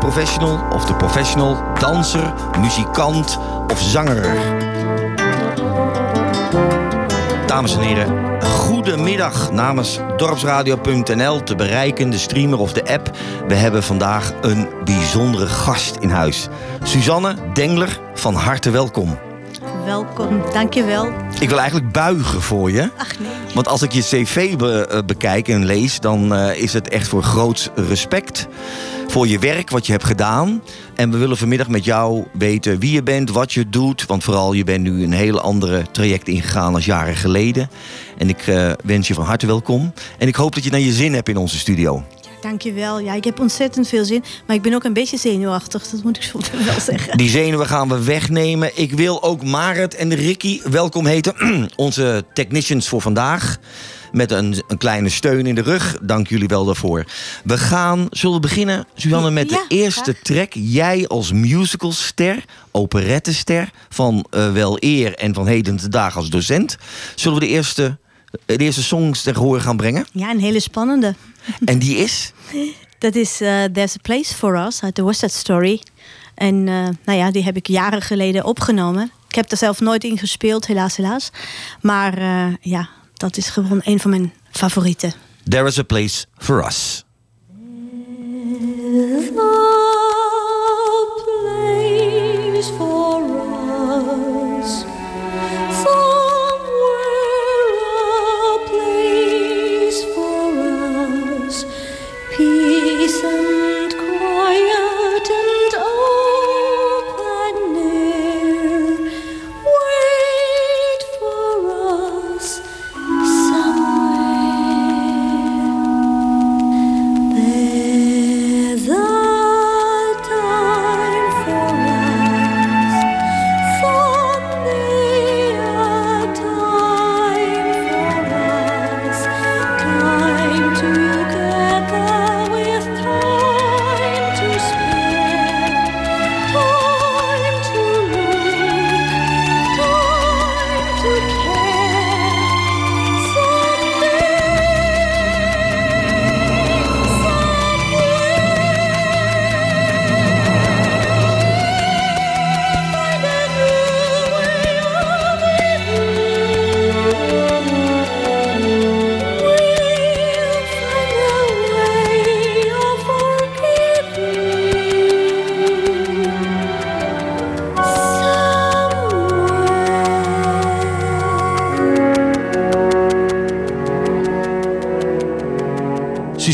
De semi-professional of de professional, danser, muzikant of zanger. Dames en heren, goedemiddag namens dorpsradio.nl te bereiken, de streamer of de app. We hebben vandaag een bijzondere gast in huis. Suzanne Dengler, van harte welkom. Welkom, dankjewel. Ik wil eigenlijk buigen voor je. Ach nee. Want als ik je cv be- eh, bekijk en lees, dan eh, is het echt voor groots respect. Voor je werk, wat je hebt gedaan. En we willen vanmiddag met jou weten wie je bent, wat je doet. Want vooral, je bent nu een hele andere traject ingegaan als jaren geleden. En ik eh, wens je van harte welkom. En ik hoop dat je naar je zin hebt in onze studio. Dankjewel. Ja, ik heb ontzettend veel zin. Maar ik ben ook een beetje zenuwachtig, dat moet ik zo wel zeggen. Die zenuwen gaan we wegnemen. Ik wil ook Marit en Ricky welkom heten. Onze technicians voor vandaag. Met een, een kleine steun in de rug. Dank jullie wel daarvoor. We gaan, zullen we beginnen, Suzanne, met Ja, de eerste graag. track. Jij als musicalster, operettester van eh, wel eer en van heden te dagen als docent. Zullen we de eerste, de eerste songs ter horen gaan brengen? Ja, een hele spannende. En die is? Dat is eh, There's a Place for Us uit de West Side Story. En eh, nou ja, die heb ik jaren geleden opgenomen. Ik heb er zelf nooit in gespeeld, helaas, helaas. Maar ja, dat is gewoon een van mijn favorieten. There is a place for us.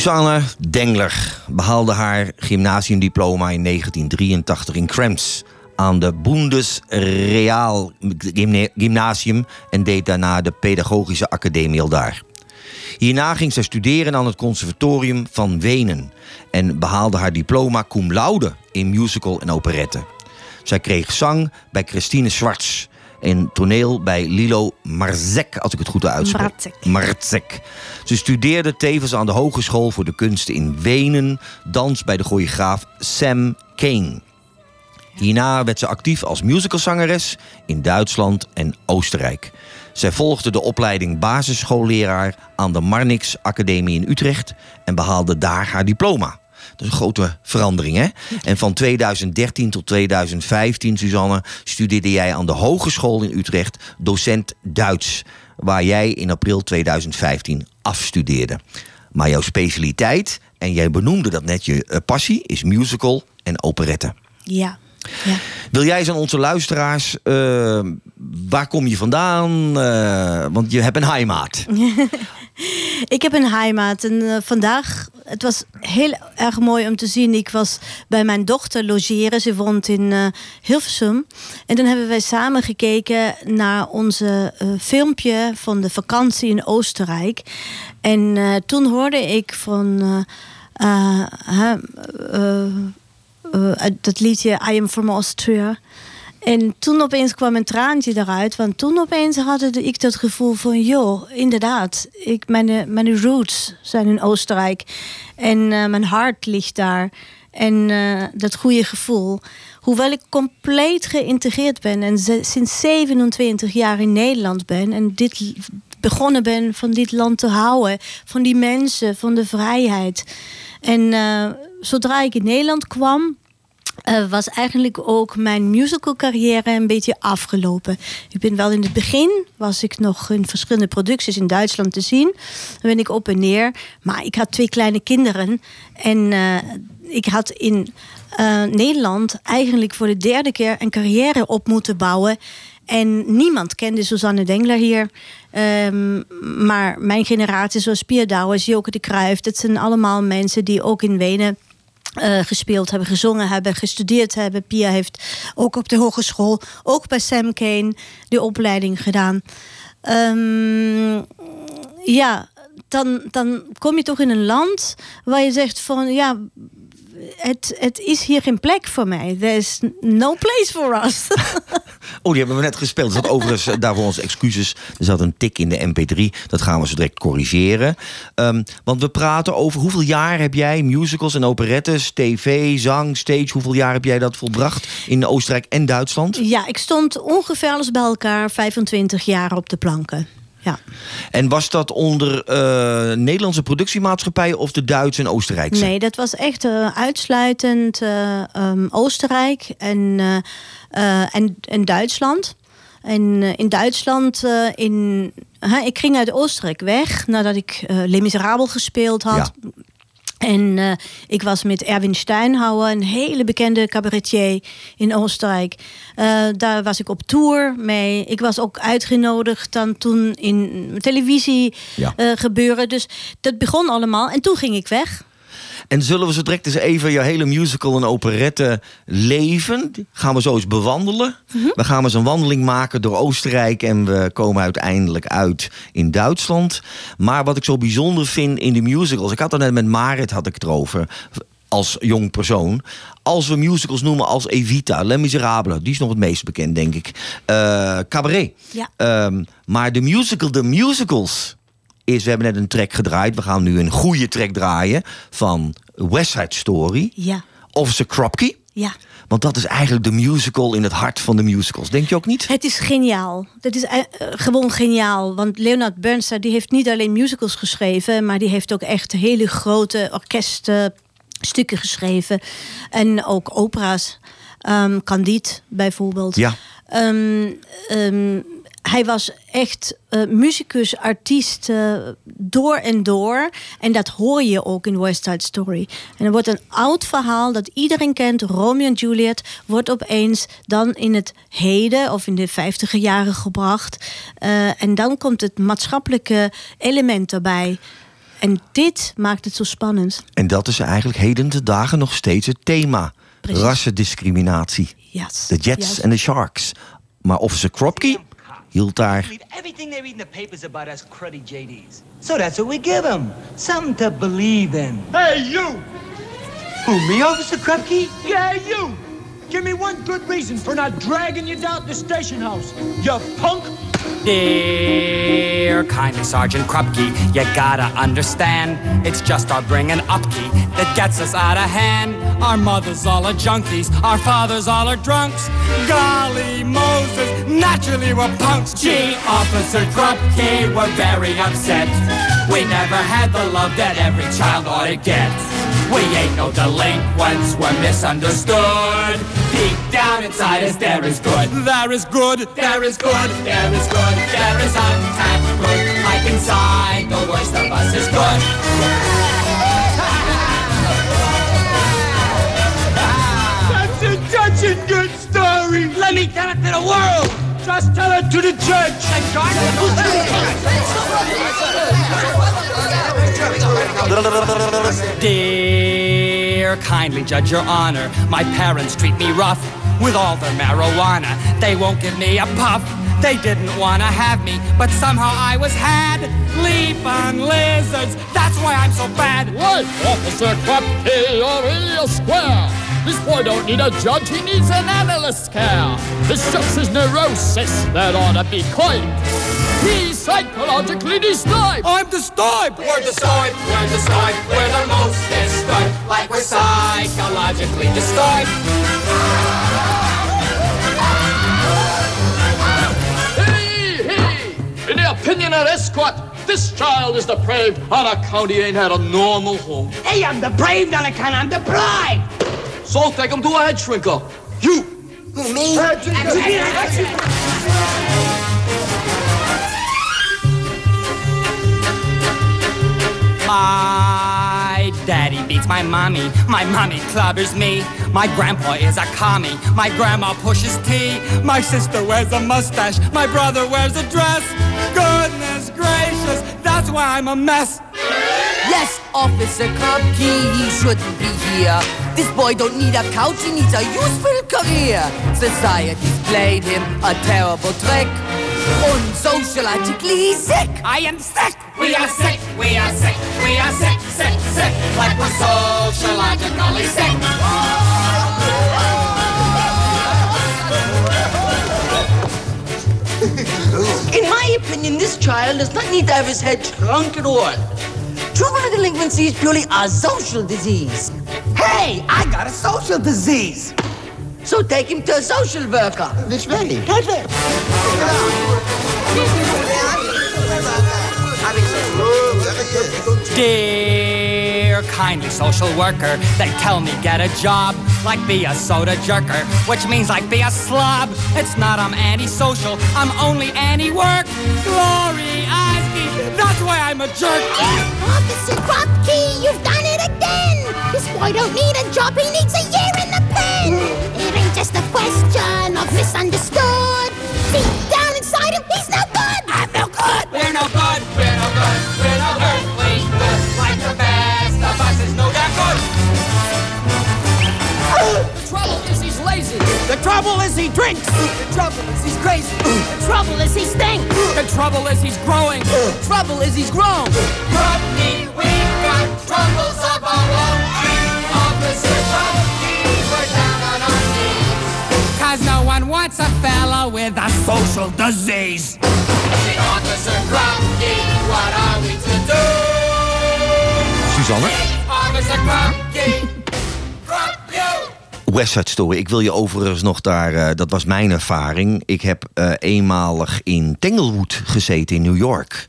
Susanne Dengler behaalde haar gymnasiumdiploma in 1983 in Krems aan de Bundesreal Gymnasium en deed daarna de Pedagogische Academie al daar. Hierna ging zij studeren aan het Conservatorium van Wenen en behaalde haar diploma cum laude in musical en operette. Zij kreeg zang bij Christine Schwartz en toneel bij Lilo Marzek, als ik het goed uitspreek. Marzek. Marzek. Ze studeerde tevens aan de Hogeschool voor de Kunsten in Wenen, dans bij de choreograaf Sam Kane. Hierna werd ze actief als musicalzangeres in Duitsland en Oostenrijk. Zij volgde de opleiding basisschoolleraar aan de Marnix Academie in Utrecht en behaalde daar haar diploma. Dat is een grote verandering, hè? En van 2013 tot 2015, Suzanne, studeerde jij aan de Hogeschool in Utrecht docent Duits. Waar jij in april 2015 afstudeerde. Maar jouw specialiteit, en jij benoemde dat net, je eh, passie, is musical en operette. Ja. ja. Wil jij eens aan onze luisteraars, eh, waar kom je vandaan? Eh, want je hebt een heimaat. Ik heb een heimaat en eh, vandaag, het was heel erg mooi om te zien. Ik was bij mijn dochter logeren, ze woont in eh, Hilversum. En dan hebben wij samen gekeken naar onze eh, filmpje van de vakantie in Oostenrijk. En toen hoorde ik van dat liedje I Am From Austria. En toen opeens kwam een traantje eruit. Want toen opeens had ik dat gevoel van... joh, inderdaad, ik, mijn, mijn roots zijn in Oostenrijk. En eh, mijn hart ligt daar. En eh, dat goede gevoel. Hoewel ik compleet geïntegreerd ben... en sinds 27 jaar in Nederland ben... en dit begonnen ben van dit land te houden... van die mensen, van de vrijheid. En eh, zodra ik in Nederland kwam eh, was eigenlijk ook mijn musical carrière een beetje afgelopen. Ik ben wel in het begin, was ik nog in verschillende producties in Duitsland te zien. Dan ben ik op en neer. Maar ik had twee kleine kinderen. En eh, ik had in eh, Nederland eigenlijk voor de derde keer een carrière op moeten bouwen. En niemand kende Susanne Dengler hier. Ehm, maar mijn generatie, zoals Pier Douwes, Joke de Cruijff... dat zijn allemaal mensen die ook in Wenen eh, gespeeld hebben, gezongen hebben, gestudeerd hebben. Pia heeft ook op de hogeschool, ook bij Sam Kane, de opleiding gedaan. Ehm, ja, dan, dan kom je toch in een land waar je zegt van ja. Het, het is hier geen plek voor mij. There is no place for us. Oh, die hebben we net gespeeld. Er zat overigens, eh, daarvoor onze excuses. Er zat een tik in de MP3. Dat gaan we zo direct corrigeren. Ehm, want we praten over hoeveel jaar heb jij musicals en operettes, tv, zang, stage. Hoeveel jaar heb jij dat volbracht in Oostenrijk en Duitsland? ja, ik stond ongeveer alles bij elkaar 25 jaar op de planken. Ja. En was dat onder eh, Nederlandse productiemaatschappijen of de Duitse en Oostenrijkse? Nee, dat was echt eh, uitsluitend eh, ehm, Oostenrijk en, en, en Duitsland. En in Duitsland, in, ik ging uit Oostenrijk weg nadat ik Les Miserables gespeeld had. En eh, ik was met Erwin Steinhauer, een hele bekende cabaretier in Oostenrijk. Eh, daar was ik op tour mee. Ik was ook uitgenodigd dan toen in televisie Ja. eh, gebeuren. Dus dat begon allemaal. En toen ging ik weg. En zullen we zo direct eens even je hele musical en operette leven? Gaan we zo eens bewandelen. We gaan eens een wandeling maken door Oostenrijk en we komen uiteindelijk uit in Duitsland. Maar wat ik zo bijzonder vind in de musicals, ik had het net met Marit had ik het erover. Als jong persoon. Als we musicals noemen als Evita, Les Miserables, die is nog het meest bekend, denk ik. Eh, Cabaret. Ja. Ehm, maar de musical, de musicals is, we hebben net een track gedraaid. We gaan nu een goede track draaien van West Side Story. Ja, Officer Kropke. ja. Want dat is eigenlijk de musical in het hart van de musicals. Denk je ook niet? Het is geniaal. Het is eh, eh, gewoon geniaal. Want Leonard Bernstein die heeft niet alleen musicals geschreven... maar die heeft ook echt hele grote orkeststukken geschreven. En ook opera's. Ehm Candide bijvoorbeeld. Ja. Ehm, ehm, hij was echt eh muzikus, artiest eh, door en door. En dat hoor je ook in West Side Story. En er wordt een oud verhaal dat iedereen kent, Romeo en Juliet, wordt opeens dan in het heden of in de vijftiger jaren gebracht. Eh, en dan komt het maatschappelijke element erbij. En dit maakt het zo spannend. En dat is eigenlijk heden te dagen nog steeds het thema. Precies. Rassendiscriminatie. Yes. De Jets en de Sharks. Maar Officer Kropke hield daar... believe everything they read in the papers about us cruddy JDs. So that's what we give them. Something to believe in. Hey, you! Who, me, Officer Krupke? Yeah, you! Give me one good reason for not dragging you down to the station house, you punk! Dear kindly Sergeant Krupke, you gotta understand, it's just our bringing upkeep that gets us out of hand. Our mothers all are junkies, our fathers all are drunks. Golly Moses, naturally we're punks. Gee, Officer Krupke, we're very upset. We never had the love that every child ought to get. We ain't no delinquents, we're misunderstood. Deep down inside us, there is good. There is good, there is good, there is good, there is untapped good. Like inside, the worst of us is good. That's a touching good story. Let me tell it to the world. Just tell it to the judge. Dear, kindly judge your honor. My parents treat me rough with all their marijuana. They won't give me a puff. They didn't want to have me, but somehow I was had. Leap on lizards, that's why I'm so bad. Right, Officer Krupke, you're real square. This boy don't need a judge, he needs an analyst care. It's just his neurosis that ought to be coined. He's psychologically disturbed. I'm disturbed. We're disturbed. We're disturbed. We're the most disturbed. Like we're psychologically disturbed. Opinion of this this child is depraved on account he ain't had a normal home. Hey, I'm depraved on account I'm deprived. So take him to a head shrinker. You! Me? My daddy beats my mommy. My mommy clobbers me. My grandpa is a commie. My grandma pushes tea. My sister wears a mustache. My brother wears a dress. Goodness gracious, that's why I'm a mess. Yes, Officer Krupke, he shouldn't be here. This boy don't need a couch, he needs a useful career. Society's played him a terrible trick. Sociologically he's sick. I am sick. We are sick. We are sick. We are sick, sick, sick. Like we're sociologically sick. In my opinion, this child does not need to have his head shrunk at all. Juvenile delinquency is purely a social disease. Hey, I got a social disease. So take him to a social worker. This way. That's it. Dear kindly social worker, they tell me get a job, like be a soda jerker, which means like be a slob. It's not I'm antisocial, I'm only anti-work. Glory, Oski, that's why I'm a jerk. Officer Krupke, you've done it again! This boy don't need a job, he needs a year in the pen! It ain't just a question of misunderstood. Deep down inside him, he's no good! I'm no good! We're no good, we're no good, trouble is he drinks. The trouble is he's crazy. The trouble is he stinks! The trouble is he's growing. The trouble is he's grown. Rodney, we've got troubles of our own. Officer Rodney, we're down on our knees. Cause no one wants a fella with a social disease. Officer Rodney, what are we to do? Suzanne? Officer you. West Side Story. Ik wil je overigens nog daar... eh, dat was mijn ervaring. Ik heb eh, eenmalig in Tanglewood gezeten in New York.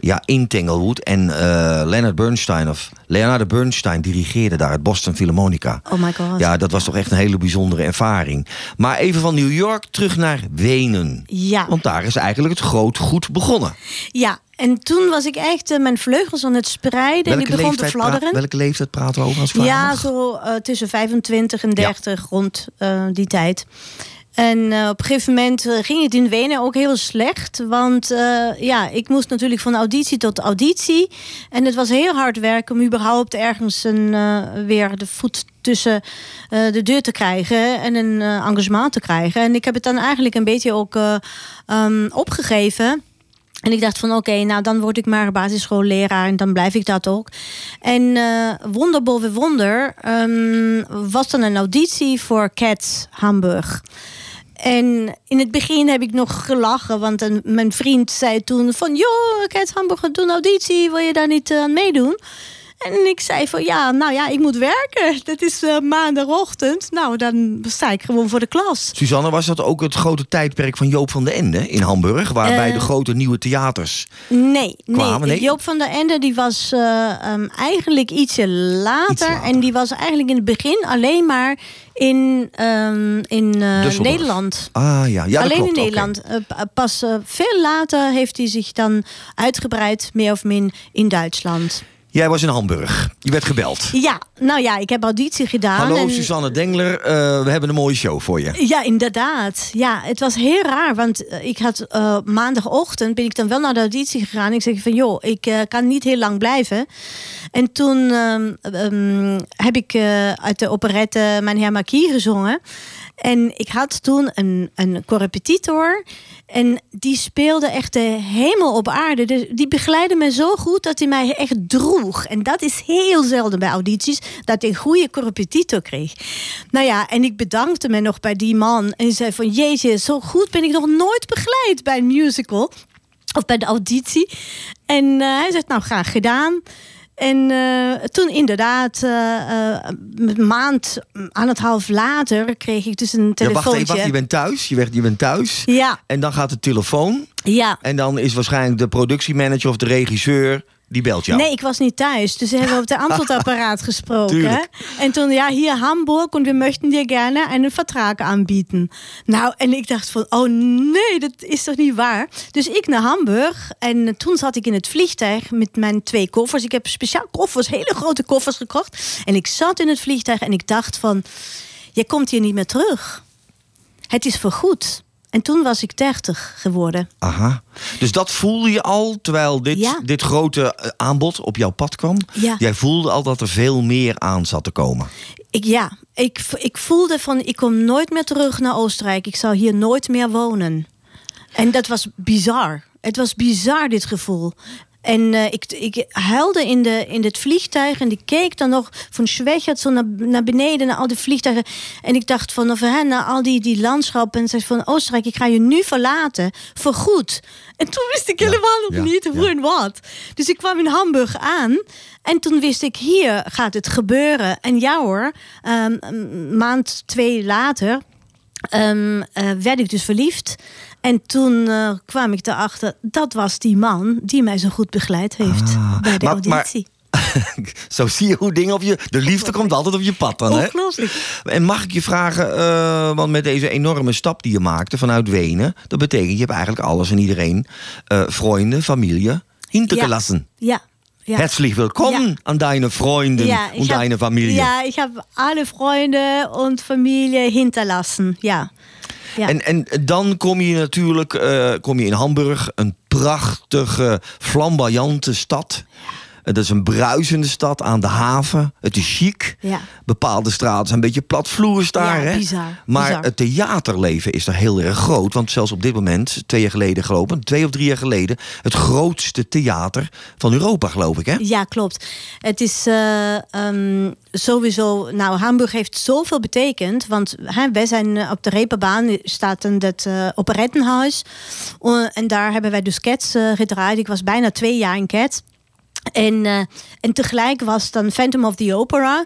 Ja, in Tanglewood. En eh, Leonard Bernstein of Leonardo Bernstein dirigeerde daar het Boston Philharmonica. Oh my god. Ja, dat was toch echt een hele bijzondere ervaring. Maar even van New York terug naar Wenen. Ja. Want daar is eigenlijk het groot goed begonnen. Ja, en toen was ik echt eh, mijn vleugels aan het spreiden. en ik begon te fladderen. welke leeftijd praten we over als vraag Ja, mag? zo eh, tussen 25 en 30 rond eh, die tijd. En eh, op een gegeven moment eh, ging het in Wenen ook heel slecht. Want eh, ja, ik moest natuurlijk van auditie tot auditie. En het was heel hard werken om überhaupt ergens een, eh, weer de voet tussen eh, de deur te krijgen. En een eh, engagement te krijgen. En ik heb het dan eigenlijk een beetje ook eh, ehm, opgegeven. En ik dacht van oké, nou dan word ik maar basisschoolleraar en dan blijf ik dat ook. En eh, wonder boven wonder ehm, was dan een auditie voor Cats Hamburg. En in het begin heb ik nog gelachen, want een, mijn vriend zei toen van... joh, Cats Hamburg gaat doen auditie, wil je daar niet eh, aan meedoen? En ik zei van ja, nou ja, ik moet werken. Het is eh, maandagochtend. Nou, dan sta ik gewoon voor de klas. Suzanne, was dat ook het grote tijdperk van Joop van den Ende in Hamburg? Waarbij Eh, de grote nieuwe theaters... Nee, Kwamen, nee. Joop van der Ende die was eh, ehm, eigenlijk ietsje later, Iets later. En die was eigenlijk in het begin alleen maar in, ehm, in. Nederland. Ah ja, ja dat Alleen klopt, in. Nederland. Pa- pas veel later heeft hij zich dan uitgebreid, meer of min, in Duitsland. Jij was in Hamburg. Je werd gebeld. Ja, nou ja, ik heb auditie gedaan. Hallo en- Suzanne Dengler, eh, we hebben een mooie show voor je. Ja, inderdaad. Ja, het was heel raar, want eh, ik had eh, maandagochtend ben ik dan wel naar de auditie gegaan. Ik zeg van joh, ik kan niet heel lang blijven. En toen ehm, ehm, heb ik uit de operette Mijn Heer Marquis gezongen. En ik had toen een, een correpetitor. En die speelde echt de hemel op aarde. Dus die begeleidde me zo goed dat hij mij echt droeg. En dat is heel zelden bij audities, dat ik een goede correpetitor kreeg. Nou ja, en ik bedankte me nog bij die man. En zei van, jeetje, zo goed ben ik nog nooit begeleid bij een musical. Of bij de auditie. En eh, hij zegt, nou, graag gedaan. En eh, toen inderdaad, eh, eh, een maand, anderhalf later, kreeg ik dus een Ja, telefoontje. wacht even, wacht, je bent thuis. Je, werd, je bent thuis. Ja, En dan gaat de telefoon. ja. En dan is waarschijnlijk de productiemanager of de regisseur... die belt jou. Nee, ik was niet thuis. Dus ze hebben op het antwoordapparaat gesproken. En toen, ja, hier Hamburg en we möchten dir gerne einen Vertrag aanbieden. Nou, en ik dacht van, oh nee, dat is toch niet waar? Dus ik naar Hamburg en toen zat ik in het vliegtuig met mijn twee koffers. Ik heb speciaal koffers, hele grote koffers gekocht. En ik zat in het vliegtuig en ik dacht van, je komt hier niet meer terug. Het is voorgoed. En toen was ik 30 geworden. Aha. Dus dat voelde je al terwijl dit, Ja. dit grote eh, aanbod op jouw pad kwam? Ja. Jij voelde al dat er veel meer aan zat te komen. Ik, ja, ik, ik voelde van ik kom nooit meer terug naar Oostenrijk. Ik zou hier nooit meer wonen. En dat was bizar. Het was bizar, dit gevoel. En eh, ik, ik huilde in, de, in het vliegtuig en ik keek dan nog van Schwechat zo naar, naar beneden, naar al die vliegtuigen. En ik dacht van, of, hè, naar al die, die landschappen. En zei van, Oostenrijk, ik ga je nu verlaten, voor goed. En toen wist ik helemaal nog ja, niet hoe ja. en wat. Dus ik kwam in Hamburg aan. En toen wist ik, hier gaat het gebeuren. En ja hoor, ehm, een maand, twee later ehm, eh, werd ik dus verliefd. En toen eh, kwam ik erachter, dat was die man die mij zo goed begeleid heeft bij de Ah, maar- maar- auditie. Zo zie je hoe dingen op je... De liefde komt altijd op je pad dan, hè? En mag ik je vragen, eh, want met deze enorme stap die je maakte vanuit Wenen... dat betekent, je hebt eigenlijk alles en iedereen, eh vrienden, familie, hintergelassen. Ja. ja. Herzlich willkommen Ja. aan deine Freunde Ja, und hab- deine Familie. Ja, ich habe alle Freunde und Familie hinterlassen. Ja. En, en dan kom je natuurlijk eh, kom je in Hamburg, een prachtige, flamboyante stad. Eh, Dat is een bruisende stad aan de haven. Het is chic. Ja. Bepaalde straten zijn een beetje platvloers daar. Ja, hè? bizar, Maar bizar. het theaterleven is daar heel erg groot. Want zelfs op dit moment, twee jaar geleden geloof ik, twee of drie jaar geleden, het grootste theater van Europa, geloof ik. Hè? Ja, klopt. Het is eh, ehm, sowieso. Nou, Hamburg heeft zoveel betekend. Want hè, wij zijn eh, op de Reeperbaan staat een het eh, operettenhuis. Eh, en daar hebben wij dus Cats eh, gedraaid. Ik was bijna twee jaar in Cats. En, eh, en tegelijk was dan Phantom of the Opera.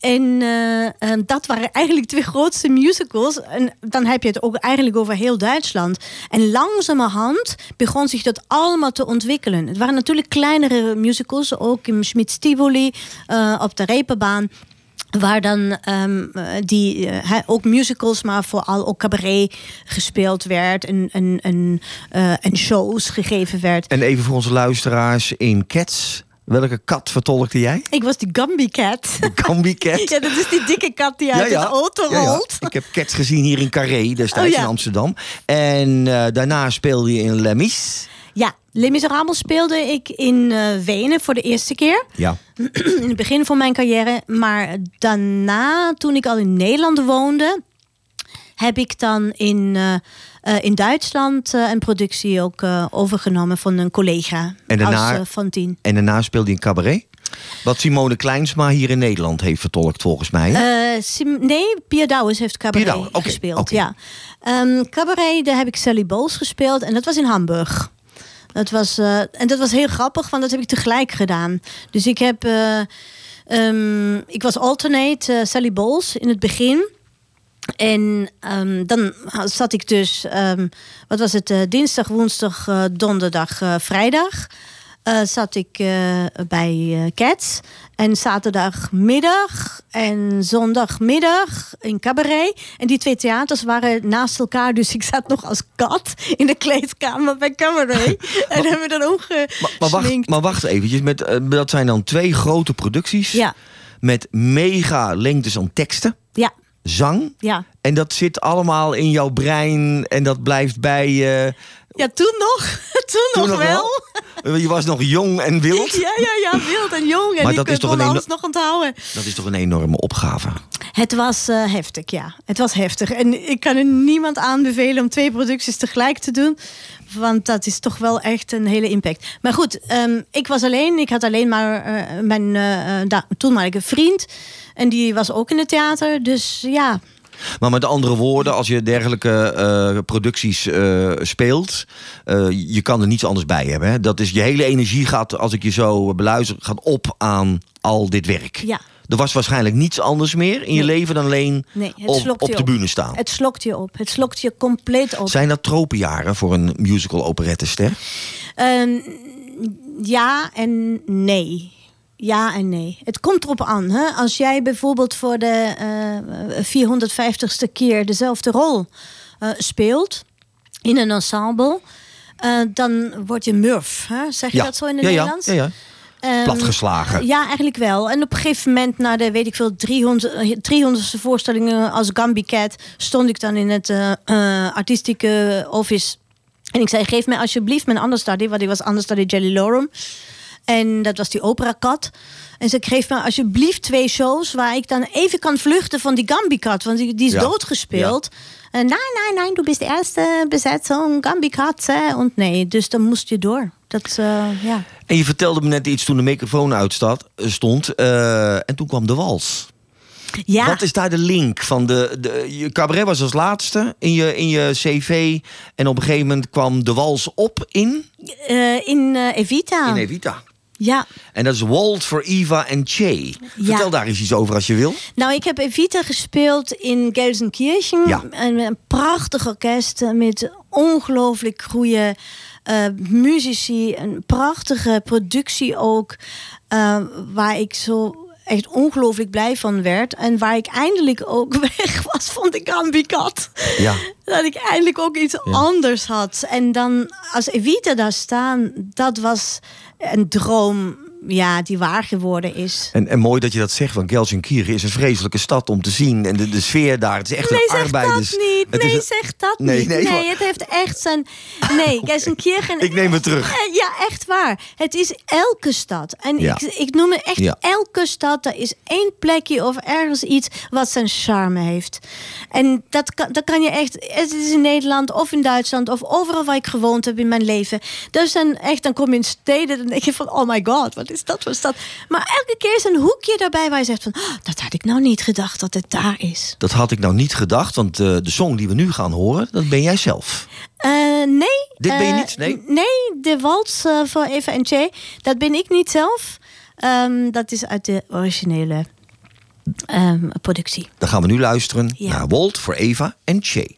En eh, eh, dat waren eigenlijk twee grootste musicals. En dan heb je het ook eigenlijk over heel Duitsland. En langzamerhand begon zich dat allemaal te ontwikkelen. Het waren natuurlijk kleinere musicals, ook in Schmidt-Tivoli, eh, op de Reeperbaan. Waar dan ehm, eh, die, eh, ook musicals, maar vooral ook cabaret gespeeld werd. En, en, en, eh, en shows gegeven werd. En even voor onze luisteraars in Cats. Welke kat vertolkte jij? Ik was die Gumby Cat. Gambi Cat. Ja, dat is die dikke kat die uit de auto Ja, ja. rolt. Ik heb Cats gezien hier in Carré, destijds Oh, in Amsterdam. En daarna speelde je in Lemis. Ja, Les Miserables speelde ik in eh, Wenen voor de eerste keer. Ja. in het begin van mijn carrière. Maar daarna, toen ik al in Nederland woonde, heb ik dan in, eh, eh, in Duitsland een productie ook overgenomen van een collega. En daarna- Als, van tien. En daarna speelde je in Cabaret. Wat Simone Kleinsma hier in Nederland heeft vertolkt, volgens mij. Sim- nee, Pierre Douwes heeft cabaret gespeeld. Ja. Ehm, cabaret, daar heb ik Sally Bowles gespeeld en dat was in Hamburg. Dat was, eh, en dat was heel grappig, want dat heb ik tegelijk gedaan. Dus ik heb. eh, ehm, ik was alternate eh, Sally Bowles in het begin. En ehm, dan zat ik dus, ehm, wat was het, dinsdag, woensdag, donderdag, vrijdag. zat ik bij Cats. En zaterdagmiddag en zondagmiddag in Cabaret. En die twee theaters waren naast elkaar. Dus ik zat nog als kat in de kleedkamer bij Cabaret. en hebben we dan ook Maar, maar, wacht, maar wacht eventjes, met, eh, dat zijn dan twee grote producties. Ja. Met mega lengtes aan teksten, Ja, zang. ja. En dat zit allemaal in jouw brein en dat blijft bij je. Ja, toen nog. toen, Toen nog wel. Je was nog jong en wild. Ja, ja, ja, wild en jong. En Maar ik dat is toch een alles nog onthouden. Dat is toch een enorme opgave. Het was eh, heftig, ja. Het was heftig. En ik kan er niemand aanbevelen om twee producties tegelijk te doen. Want dat is toch wel echt een hele impact. Maar goed, ehm, ik was alleen. Ik had alleen maar eh, mijn eh, eh, da- toenmalige vriend. En die was ook in het theater. Dus ja, Maar met andere woorden, als je dergelijke eh, producties eh, speelt, eh, je kan er niets anders bij hebben. Hè? Dat is je hele energie gaat, als ik je zo beluister, gaat op aan al dit werk. ja. Er was waarschijnlijk niets anders meer in je Nee. leven dan alleen Nee, op, op de bühne staan. Het slokt je op. Het slokt je compleet op. Zijn dat tropenjaren voor een musical operettester? Ehm, ja en nee. Ja en nee. Het komt erop aan. Hè? Als jij bijvoorbeeld voor de eh 450ste keer dezelfde rol eh, speelt in een ensemble, eh, dan word je murf. Hè? Zeg je dat zo in het ja, Nederlands? Ja, ja, ja. Ehm, Platgeslagen. Ja, eigenlijk wel. En op een gegeven moment, na de, weet ik veel, 300, eh, 300ste voorstellingen als Gambi Cat, stond ik dan in het eh, eh, artistieke office. En ik zei, geef mij alsjeblieft mijn understudy, want ik was understudy Jelly Lorum. En dat was die opera kat. En ze geef me alsjeblieft twee shows waar ik dan even kan vluchten van die Gambi kat, want die, die is Ja. doodgespeeld. En nee, nee, nee, du bist erste besetzung, Gambi kat. Hè? En nee, dus dan moest je door. Dat, eh, ja. En je vertelde me net iets toen de microfoon uitstond. stond, eh, en toen kwam de wals. Ja. Wat is daar de link van de, de je cabaret was als laatste in je, in je cv en op een gegeven moment kwam de wals op in Eh, in eh, Evita. in Evita. Ja. En dat is Walt voor Eva en Che. Vertel Ja. daar eens iets over als je wil. Nou, ik heb Evita gespeeld in Gelsenkirchen. Ja. En met een prachtig orkest met ongelooflijk goede eh, muzici. Een prachtige productie ook. eh, waar ik zo echt ongelooflijk blij van werd. En waar ik eindelijk ook weg was van de Gambikat. Ja. Dat ik eindelijk ook iets anders had. En dan als Evita daar staan, dat was een droom ja, die waar geworden is. En, en mooi dat je dat zegt, want Gelsenkirchen is een vreselijke stad om te zien. En de, de sfeer daar, het is echt Nee, een zeg arbeiders... dat niet. het is Nee, een- zeg dat Nee, niet. nee, Nee, het heeft echt zijn... Nee, Gelsenkirchen... Ik neem het terug. Ja, echt waar. Het is elke stad. En Ja. ik, ik noem het echt Ja. elke stad. Er is één plekje of ergens iets wat zijn charme heeft. En dat kan, dat kan je echt... Het is in Nederland of in Duitsland of overal waar ik gewoond heb in mijn leven. Dus dan echt, dan kom je in steden dan denk je van... Oh my god, wat is dat voor stad? Maar elke keer is een hoekje daarbij waar je zegt van... "Oh, dat had ik nou niet gedacht dat het daar is. Dat had ik nou niet gedacht, want eh, de song die we nu gaan horen, dat ben jij zelf. Eh, nee. Dit ben je eh, niet? Nee? Nee, de wals eh, voor Eva en Che, dat ben ik niet zelf. Ehm, dat is uit de originele ehm, productie. Dan gaan we nu luisteren Ja. naar Walt voor Eva en Che.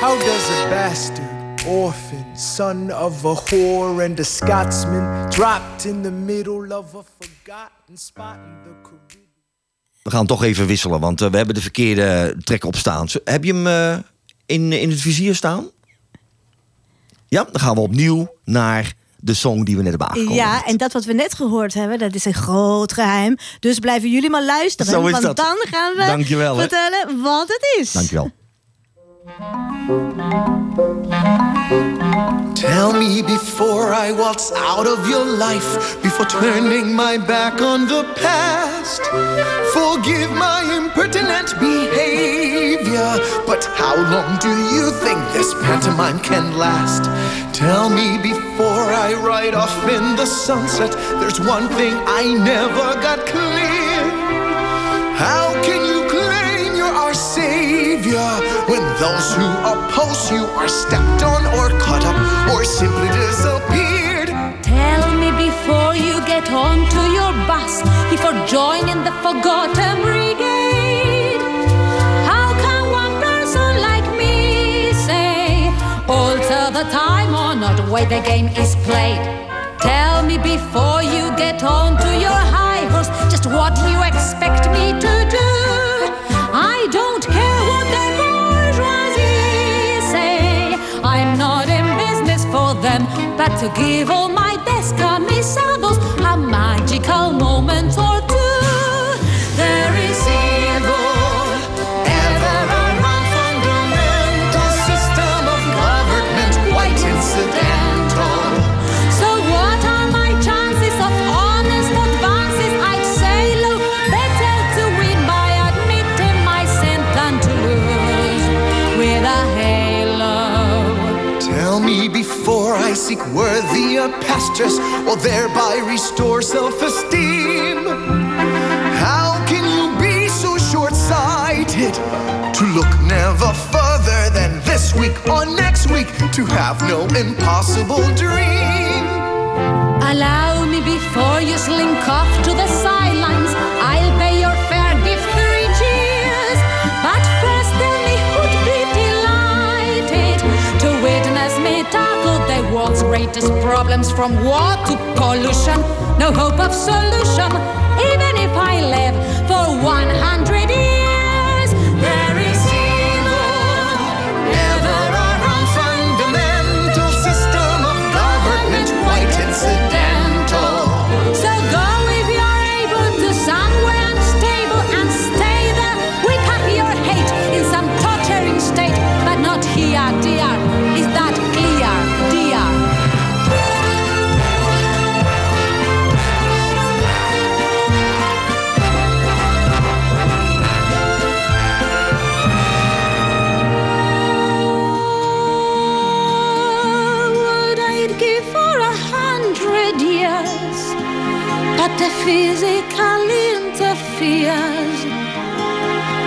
How does a bastard, orphan, son of a whore and a Scotsman, dropped in the middle of a forgotten spot in the Caribbean? We gaan toch even wisselen, want eh, we hebben de verkeerde trek op staan. Heb je hem eh, in, in het vizier staan? Ja, dan gaan we opnieuw naar de song die we net hebben aangekondigd. Ja, en dat wat we net gehoord hebben, dat is een groot geheim. Dus blijven jullie maar luisteren. Zo is want dat. dan gaan we Dankjewel, vertellen wat het is. Dankjewel. Tell me before I waltz out of your life, before turning my back on the past. Forgive my impertinent behavior, but how long do you think this pantomime can last? Tell me before I ride off in the sunset, there's one thing I never got clear. How can you savior when those who oppose you are stepped on or cut up or simply disappeared. Tell me before you get onto your bus, before joining the Forgotten Brigade. How can one person like me say, alter the time or not the way the game is played? But to give all my seek worthier pastures or thereby restore self esteem. How can you be so short sighted to look never further than this week or next week to have no impossible dream? Allow me before you slink off to the sidelines. I'll pay world's greatest problems from war to pollution. No hope of solution, even if I live for 100 but the physical interferes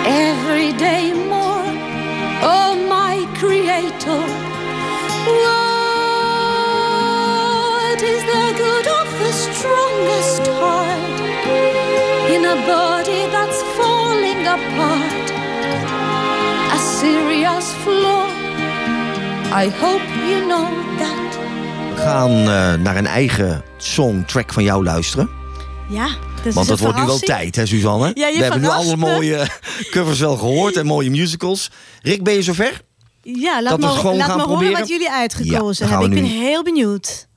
every day more. Oh, my creator, what is the good of the strongest heart in a body that's falling apart? A serious flaw. I hope you know that. We gaan eh, naar een eigen songtrack van jou luisteren. Ja, dus Want dat wordt nu wel tijd, hè, Suzanne? Ja, We hebben nu alle mooie covers wel gehoord en mooie musicals. Rick, ben je zover? Ja, laat Dat gewoon laat gaan me horen wat jullie uitgekozen hebben. Ik ben heel benieuwd.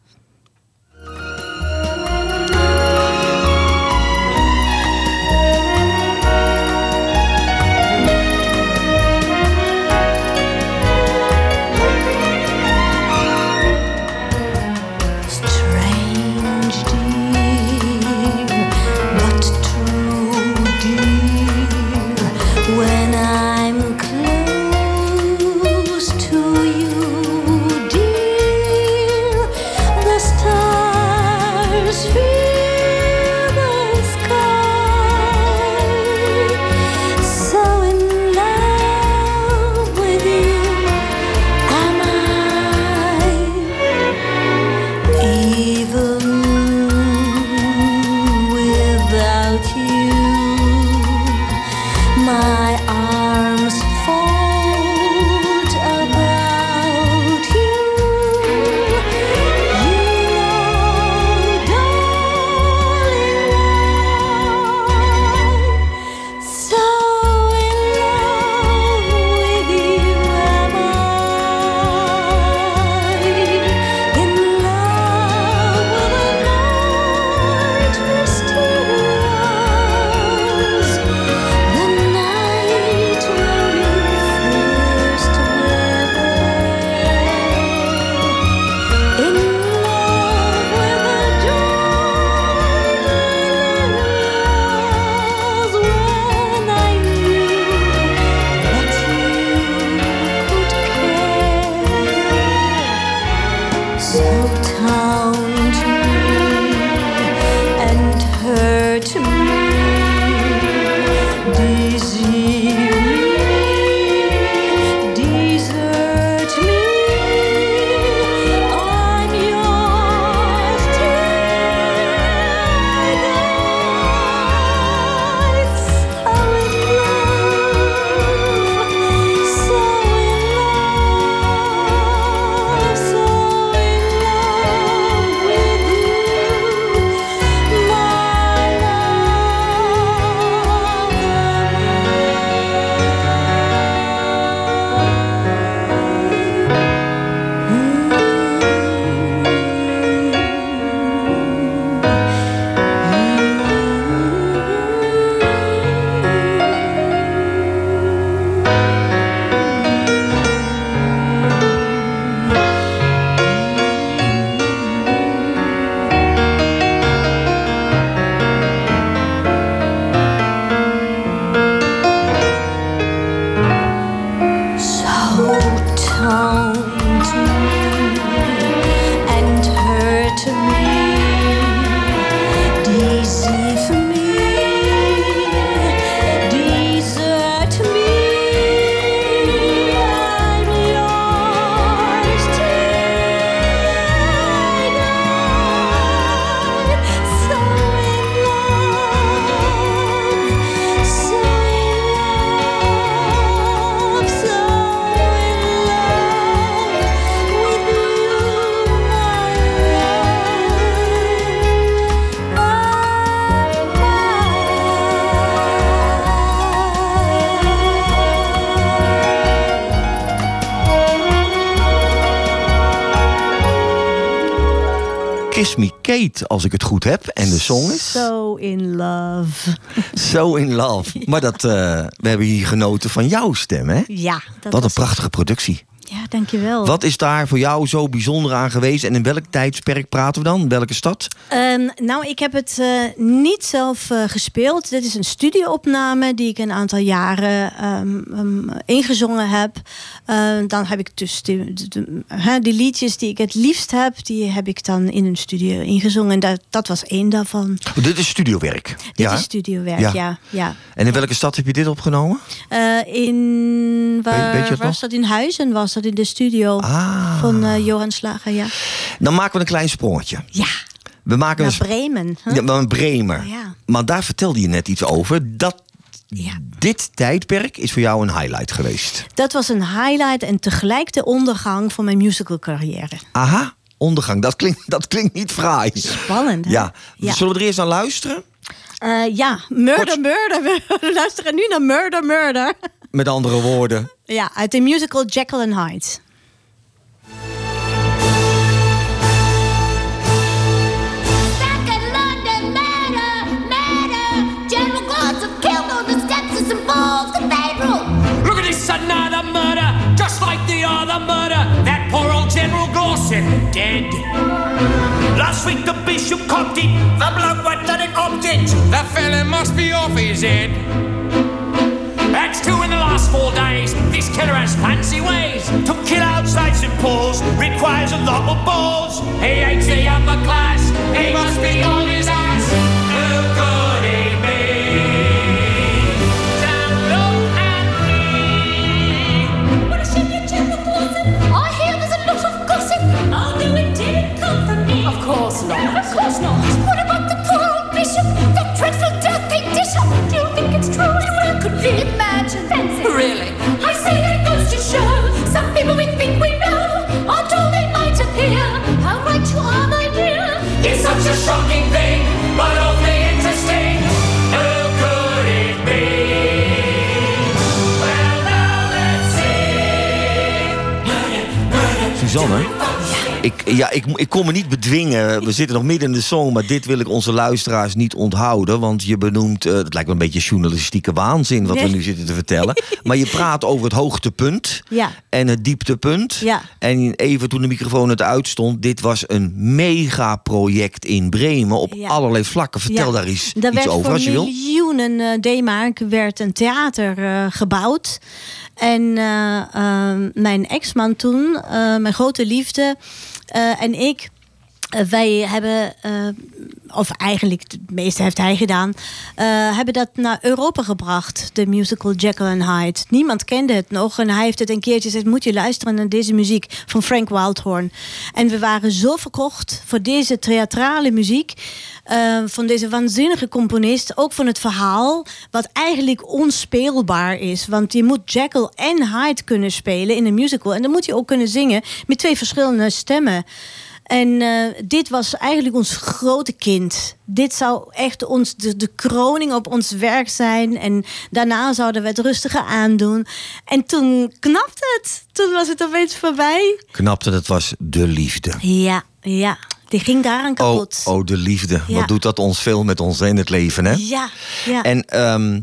Als ik het goed heb. En de song is So in love. So In Love. Maar dat, eh, we hebben hier genoten van jouw stem, hè? Ja, dat Wat een prachtige productie. Ja, dankjewel. Wat is daar voor jou zo bijzonder aan geweest? En in welk tijdsperk praten we dan? Welke stad? Nou, ik heb het eh, niet zelf eh, gespeeld. Dit is een studioopname die ik een aantal jaren ehm, ehm, ingezongen heb. Eh, dan heb ik dus de- de- die liedjes die ik het liefst heb, die heb ik dan in een studio ingezongen. En dat, dat was één daarvan. Oh, dit is studiowerk. Dit ja? is studiowerk, Ja. ja. ja, En in welke stad heb je dit opgenomen? In waar weet je het was nog? dat in Huizen? Was dat in de studio Ah. van Johan Slager? Ja. Dan maken we een klein sprongetje. Ja. We maken Naar Bremen. Ja, maar een Bremer. Ja. Maar daar vertelde je net iets over. Dat dit tijdperk is voor jou een highlight geweest. Dat was een highlight en tegelijk de ondergang van mijn musical carrière. Aha, ondergang. Dat klinkt, dat klinkt niet fraai. Spannend, hè? Ja. Ja. Zullen we er eerst naar luisteren? Eh, ja, Murder, Murder. We luisteren nu naar Murder, Murder. Met andere woorden. Ja, uit de musical Jekyll and Hyde. Glossop, dead. Last week the bishop copped it, the bloke what done it opted it. The fella must be off his head. That's two in the last four days. This killer has fancy ways. To kill outside St. Paul's requires a lot of balls. He hates the upper class. He must be on his ass. Course not. Of course not. What about the poor old bishop? That dreadful death they dish up. Do you think it's true? Well, could we imagine? Fancy. Really? I say it goes to show. Some people we think we know are told they might appear. How right you are, my dear. It's such a shocking thing, but awfully interesting. Who could it be? Well, now let's see. Suzanne? Ik, ja, ik, ik kon me niet bedwingen. We zitten nog midden in de song, maar dit wil ik onze luisteraars niet onthouden. Want je benoemt, eh, het lijkt me een beetje journalistieke waanzin wat we nu zitten te vertellen. Maar je praat over het hoogtepunt Ja. en het dieptepunt. Ja. En even toen de microfoon het uitstond, dit was een megaproject in Bremen op Ja. allerlei vlakken. Vertel daar eens Daar iets werd over voor als je wil. miljoenen eh, D-mark werd een theater eh, gebouwd. En eh, eh, mijn ex-man toen, eh, mijn grote liefde eh, en ik... eh, wij hebben, eh, of eigenlijk het meeste heeft hij gedaan, eh, hebben dat naar Europa gebracht, de musical Jekyll and Hyde. Niemand kende het nog en hij heeft het een keertje gezegd: moet je luisteren naar deze muziek van Frank Wildhorn. En we waren zo verkocht voor deze theatrale muziek. van deze waanzinnige componist, ook van het verhaal, wat eigenlijk onspeelbaar is. Want je moet Jekyll en Hyde kunnen spelen in een musical. En dan moet je ook kunnen zingen met twee verschillende stemmen. En eh, dit was eigenlijk ons grote kind. Dit zou echt ons, de, de kroning op ons werk zijn. En daarna zouden we het rustiger aandoen. En toen knapte het. Toen was het opeens voorbij. Knapte, dat was de liefde. Ja, ja. Die ging daaraan Oh, kapot. oh, de liefde. Ja. Wat doet dat ons veel met ons in het leven, hè? Ja, ja. En ehm,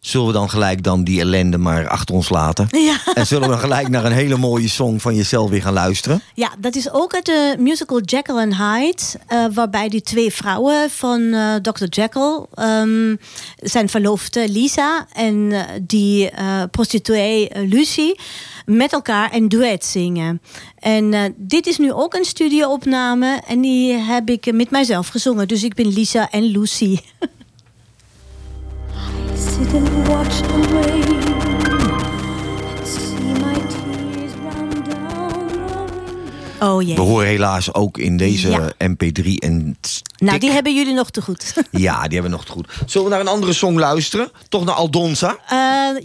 Zullen we dan gelijk dan die ellende maar achter ons laten? Ja. En zullen we dan gelijk naar een hele mooie song van jezelf weer gaan luisteren? Ja, dat is ook uit de musical Jekyll and Hyde. eh, waarbij die twee vrouwen van eh, Dr. Jekyll... ehm, zijn verloofde Lisa en eh, die prostituee Lucy... met elkaar een duet zingen. En dit is nu ook een studioopname. En die heb ik met mijzelf gezongen. Dus ik ben Lisa en Lucy. Oh jee. We horen helaas ook in deze Ja. MP3 en Nou, die hebben jullie nog te goed. ja, die hebben we nog te goed. Zullen we naar een andere song luisteren? Toch naar Aldonza? Eh,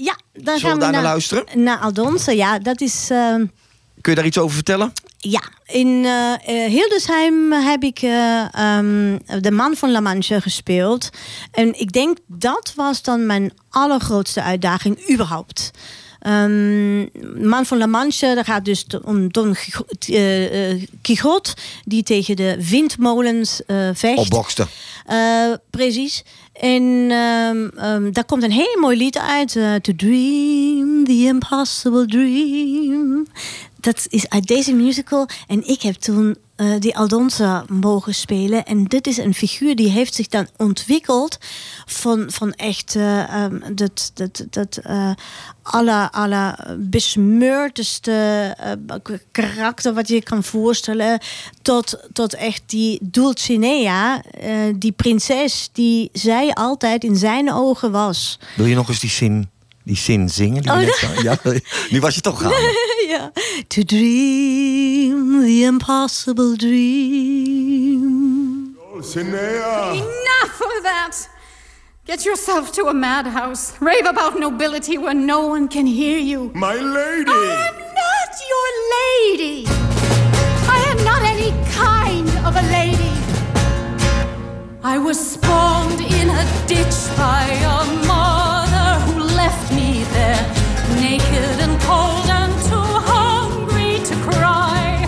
ja, dan gaan we daar naar luisteren? Naar Aldonse, ja. Dat is... ehm, Kun je daar iets over vertellen? Ja, in eh, eh, Hildesheim heb ik eh, ehm, de man van La Manche gespeeld. En ik denk dat was dan mijn allergrootste uitdaging überhaupt. Ehm, man van La Manche, dat gaat dus om Don Quixo- Quixote... die tegen de windmolens eh, vecht. Opbokste. Precies. En ehm, daar komt een heel mooi lied uit. to dream, the impossible dream. Dat is uit deze musical. En ik heb toen eh, die Aldonza mogen spelen. En dit is een figuur die heeft zich dan ontwikkeld van, van echt eh, ehm, dat, dat, dat eh alle, alle besmeurteste karakter wat je kan voorstellen. Tot, tot echt die Dulcinea, die prinses die zij altijd in zijn ogen was. Wil je nog eens die zin, die zin zingen? Die Oh, net zo- ja, nu was je toch gaan. ja. To dream the impossible dream. Enough of that! Get yourself to a madhouse. Rave about nobility where no one can hear you. My lady! I am not your lady! I am not any kind of a lady. I was spawned in a ditch by a mother who left me there, naked and cold and too hungry to cry.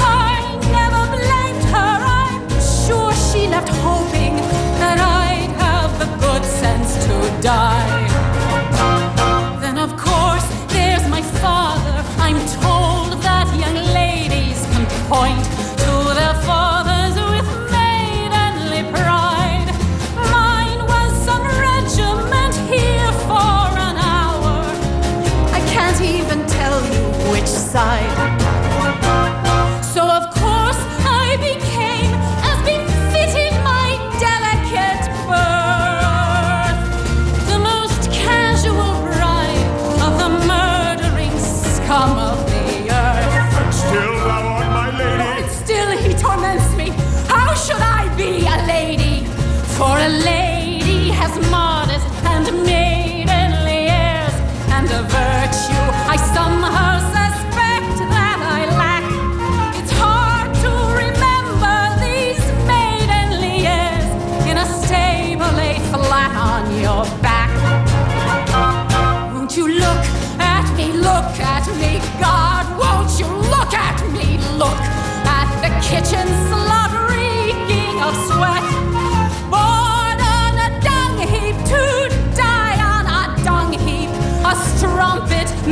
I never blamed her, I'm sure she left hoping that I'd have the good sense to die.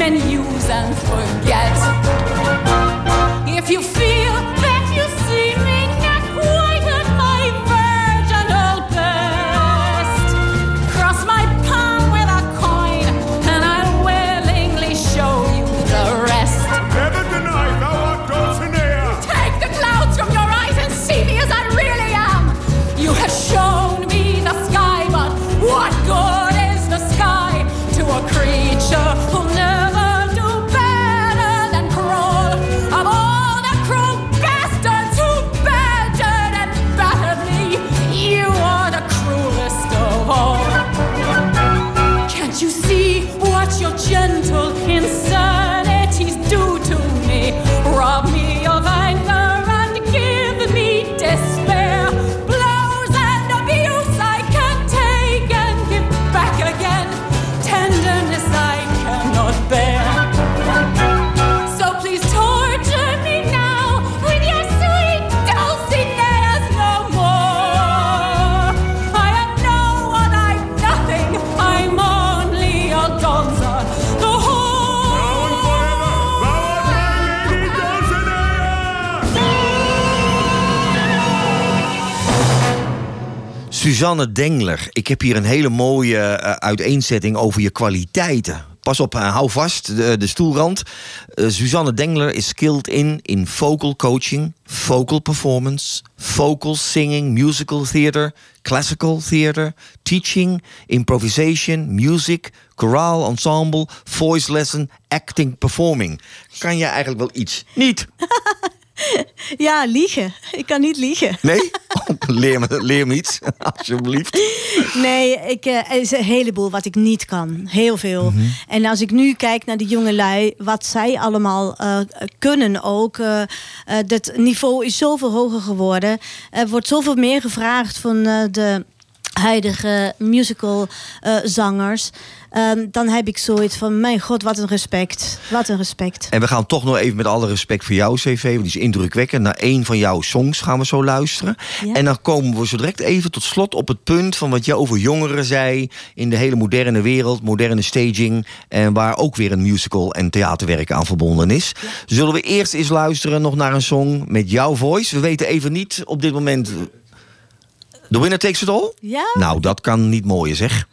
Men use and forget. Suzanne Dengler, ik heb hier een hele mooie eh, uiteenzetting over je kwaliteiten. Pas op, eh, hou vast, de, de stoelrand. Eh, Suzanne Dengler is skilled in, in vocal coaching, vocal performance, vocal singing, musical theater, classical theater, teaching, improvisation, music, choraal, ensemble, voice lesson, acting, performing. Kan je eigenlijk wel iets? Niet. Ja, liegen. Ik kan niet liegen. Nee? Oh, leer, me, leer me iets, alsjeblieft. Nee, ik, eh, er is een heleboel wat ik niet kan. Heel veel. Mhm. En als ik nu kijk naar de jongelui, wat zij allemaal eh, kunnen ook. eh het niveau is zoveel hoger geworden. Er wordt zoveel meer gevraagd van de huidige musical eh, zangers. Ehm, dan heb ik zoiets van, mijn god, wat een respect. Wat een respect. En we gaan toch nog even met alle respect voor jouw cv, want die is indrukwekkend. Naar één van jouw songs gaan we zo luisteren. Ja. En dan komen we zo direct even tot slot op het punt van wat je over jongeren zei. In de hele moderne wereld, moderne staging. En waar ook weer een musical en theaterwerk aan verbonden is. Zullen we eerst eens luisteren nog naar een song met jouw voice? We weten even niet op dit moment. The winner takes it all? Ja. Nou, dat kan niet mooier zeg.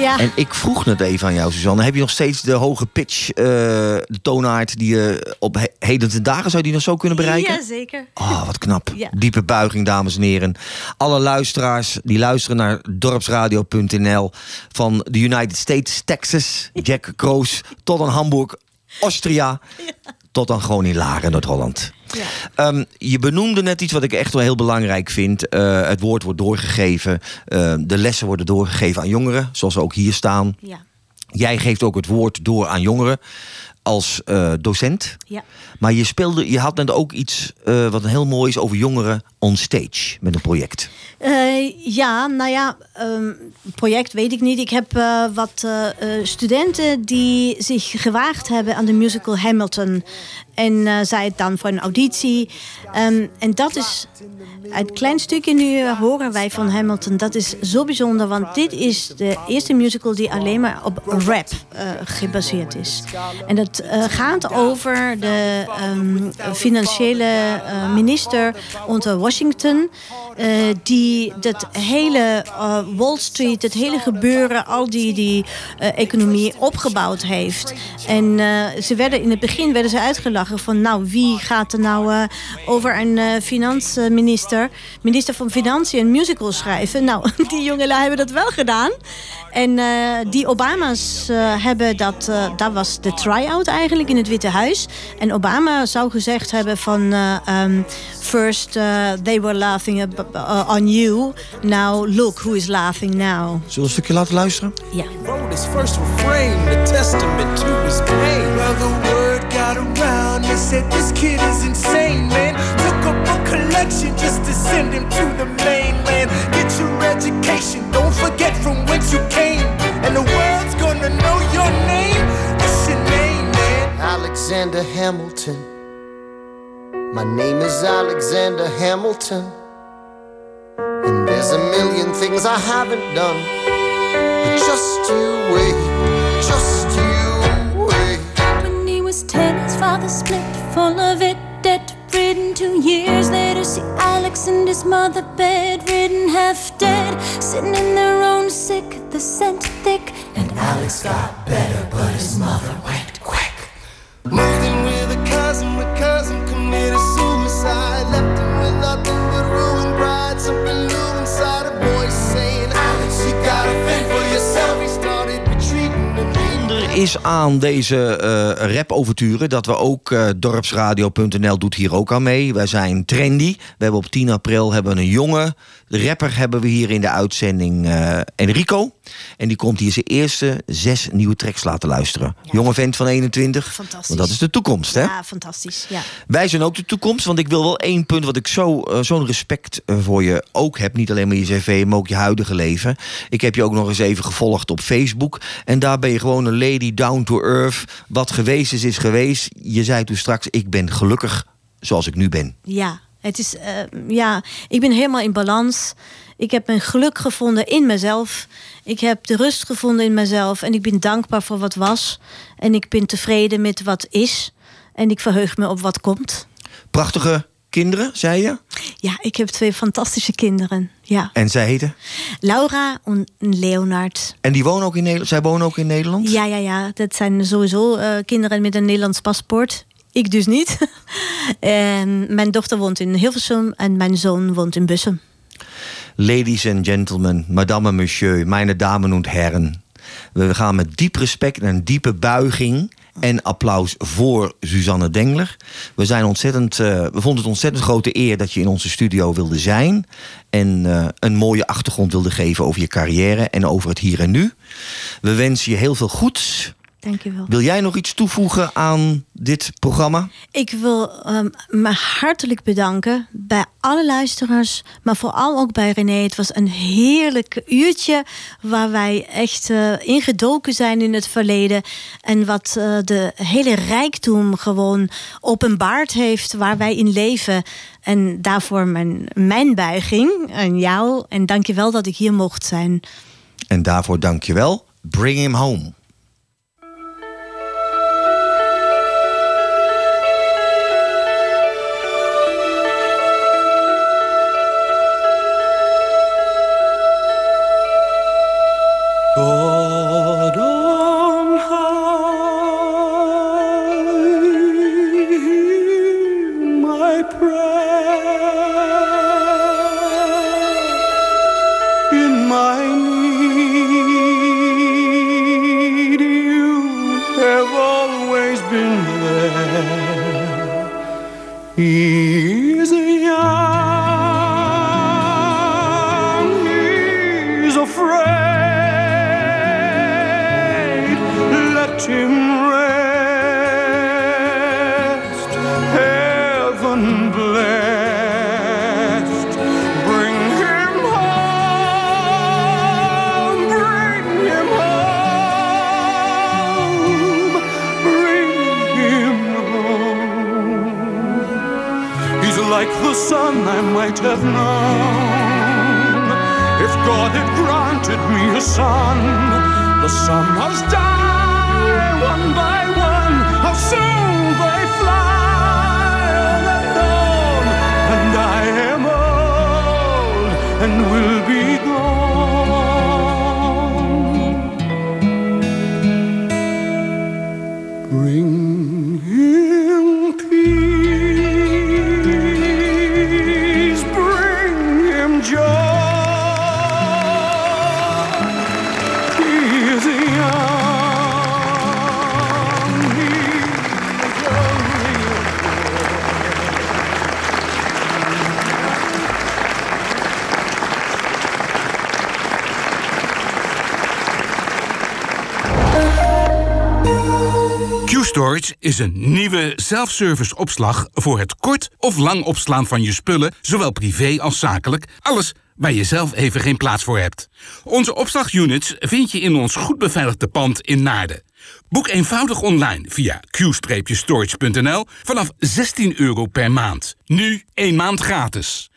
Ja. En ik vroeg net even aan jou, Suzanne. Heb je nog steeds de hoge pitch, eh, de toonaard... die je op he- heden ten dagen zou die nog zo kunnen bereiken? Ja, zeker. Ah, wat knap. Ja. Diepe buiging, dames en heren. Alle luisteraars die luisteren naar dorpsradio.nl... van de United States, Texas, Jack Kroos... tot aan Hamburg, Austria... tot aan gewoon in Laren, Noord-Holland. Ehm, je benoemde net iets wat ik echt wel heel belangrijk vind. Eh, het woord wordt doorgegeven. eh, de lessen worden doorgegeven aan jongeren, zoals ze ook hier staan. Ja. Jij geeft ook het woord door aan jongeren als eh, docent. Ja. Maar je, speelde, je had net ook iets eh, wat heel mooi is over jongeren on stage met een project. Eh, ja, nou ja, ehm, project weet ik niet. Ik heb eh, wat studenten die zich gewaagd hebben aan de musical Hamilton. En zij het dan voor een auditie. Ehm, en dat is een klein stukje nu horen wij van Hamilton. Dat is zo bijzonder, want dit is de eerste musical die alleen maar op rap gebaseerd is. En dat gaat over de ehm, financiële eh, minister onder Washington. eh, die dat hele eh, Wall Street, het hele gebeuren, al die, die economie opgebouwd heeft. En ze werden in het begin werden ze uitgelachen van nou wie gaat er nou over een finansminister, minister van Financiën een musical schrijven. Nou, die jongelui hebben dat wel gedaan. En die Obama's hebben dat, dat was de try-out eigenlijk in het Witte Huis. En Obama zou gezegd hebben van eh, um, first eh, they were laughing ab- uh, on you, now look who is laughing now. Zullen we een stukje laten luisteren? Ja. first refrain, the testament to his pain. Well, the word got around. They said this kid is insane, man. Took up a collection just to send him to the mainland. Get your education, don't forget from whence you came. And the world's Alexander Hamilton. My name is Alexander Hamilton. And there's a million things I haven't done. But just you wait, just you wait. When he was ten, his father split, full of it, debt ridden. Two years later, see Alex and his mother bedridden, half dead, sitting in their own sick, the scent thick. And Alex got better, but his mother went is aan deze eh rap-overturen dat we ook eh, dorpsradio.nl doet hier ook aan mee. Wij zijn trendy. We hebben op 10 april hebben een jonge rapper hebben we hier in de uitzending eh, Enrico. En die komt hier zijn eerste zes nieuwe tracks laten luisteren. Jonge vent van 21. Fantastisch. Want dat is de toekomst, hè? Ja, fantastisch. Ja. Wij zijn ook de toekomst, want ik wil wel één punt wat ik zo, eh, zo'n respect eh, voor je ook heb. Niet alleen maar je cv, maar ook je huidige leven. Ik heb je ook nog eens even gevolgd op Facebook. En daar ben je gewoon een lady down to earth. Wat geweest is, is geweest. Je zei toen straks, ik ben gelukkig zoals ik nu ben. Ja, het is, eh, ja, ik ben helemaal in balans. Ik heb mijn geluk gevonden in mezelf. Ik heb de rust gevonden in mezelf. En ik ben dankbaar voor wat was. En ik ben tevreden met wat is. En ik verheug me op wat komt. Prachtige kinderen, zei je? Ja, ik heb twee fantastische kinderen. Ja. En zij heten? Laura en Leonard. En die wonen ook in Nederland? Zij wonen ook in Nederland? Ja, ja, ja. Dat zijn sowieso eh, kinderen met een Nederlands paspoort. Ik dus niet. en mijn dochter woont in Hilversum en mijn zoon woont in Bussum. Ladies and gentlemen, madame en monsieur, mijn damen en heren. We gaan met diep respect en een diepe buiging en applaus voor Suzanne Dengler. We, zijn ontzettend, eh, we vonden het ontzettend grote eer dat je in onze studio wilde zijn. En eh, een mooie achtergrond wilde geven over je carrière en over het hier en nu. We wensen je heel veel goeds. Dank je wel. Wil jij nog iets toevoegen aan dit programma? Ik wil ehm, me hartelijk bedanken bij alle luisteraars, maar vooral ook bij René. Het was een heerlijk uurtje waar wij echt eh, ingedoken zijn in het verleden. En wat eh, de hele rijkdom gewoon openbaard heeft waar wij in leven. En daarvoor mijn, mijn buiging aan jou. En dank je wel dat ik hier mocht zijn. En daarvoor dank je wel. Bring him home. Is een nieuwe self-service opslag voor het kort of lang opslaan van je spullen, zowel privé als zakelijk. Alles waar je zelf even geen plaats voor hebt. Onze opslagunits vind je in ons goed beveiligde pand in Naarden. Boek eenvoudig online via q-storage.nl vanaf 16 euro per maand. Nu één maand gratis.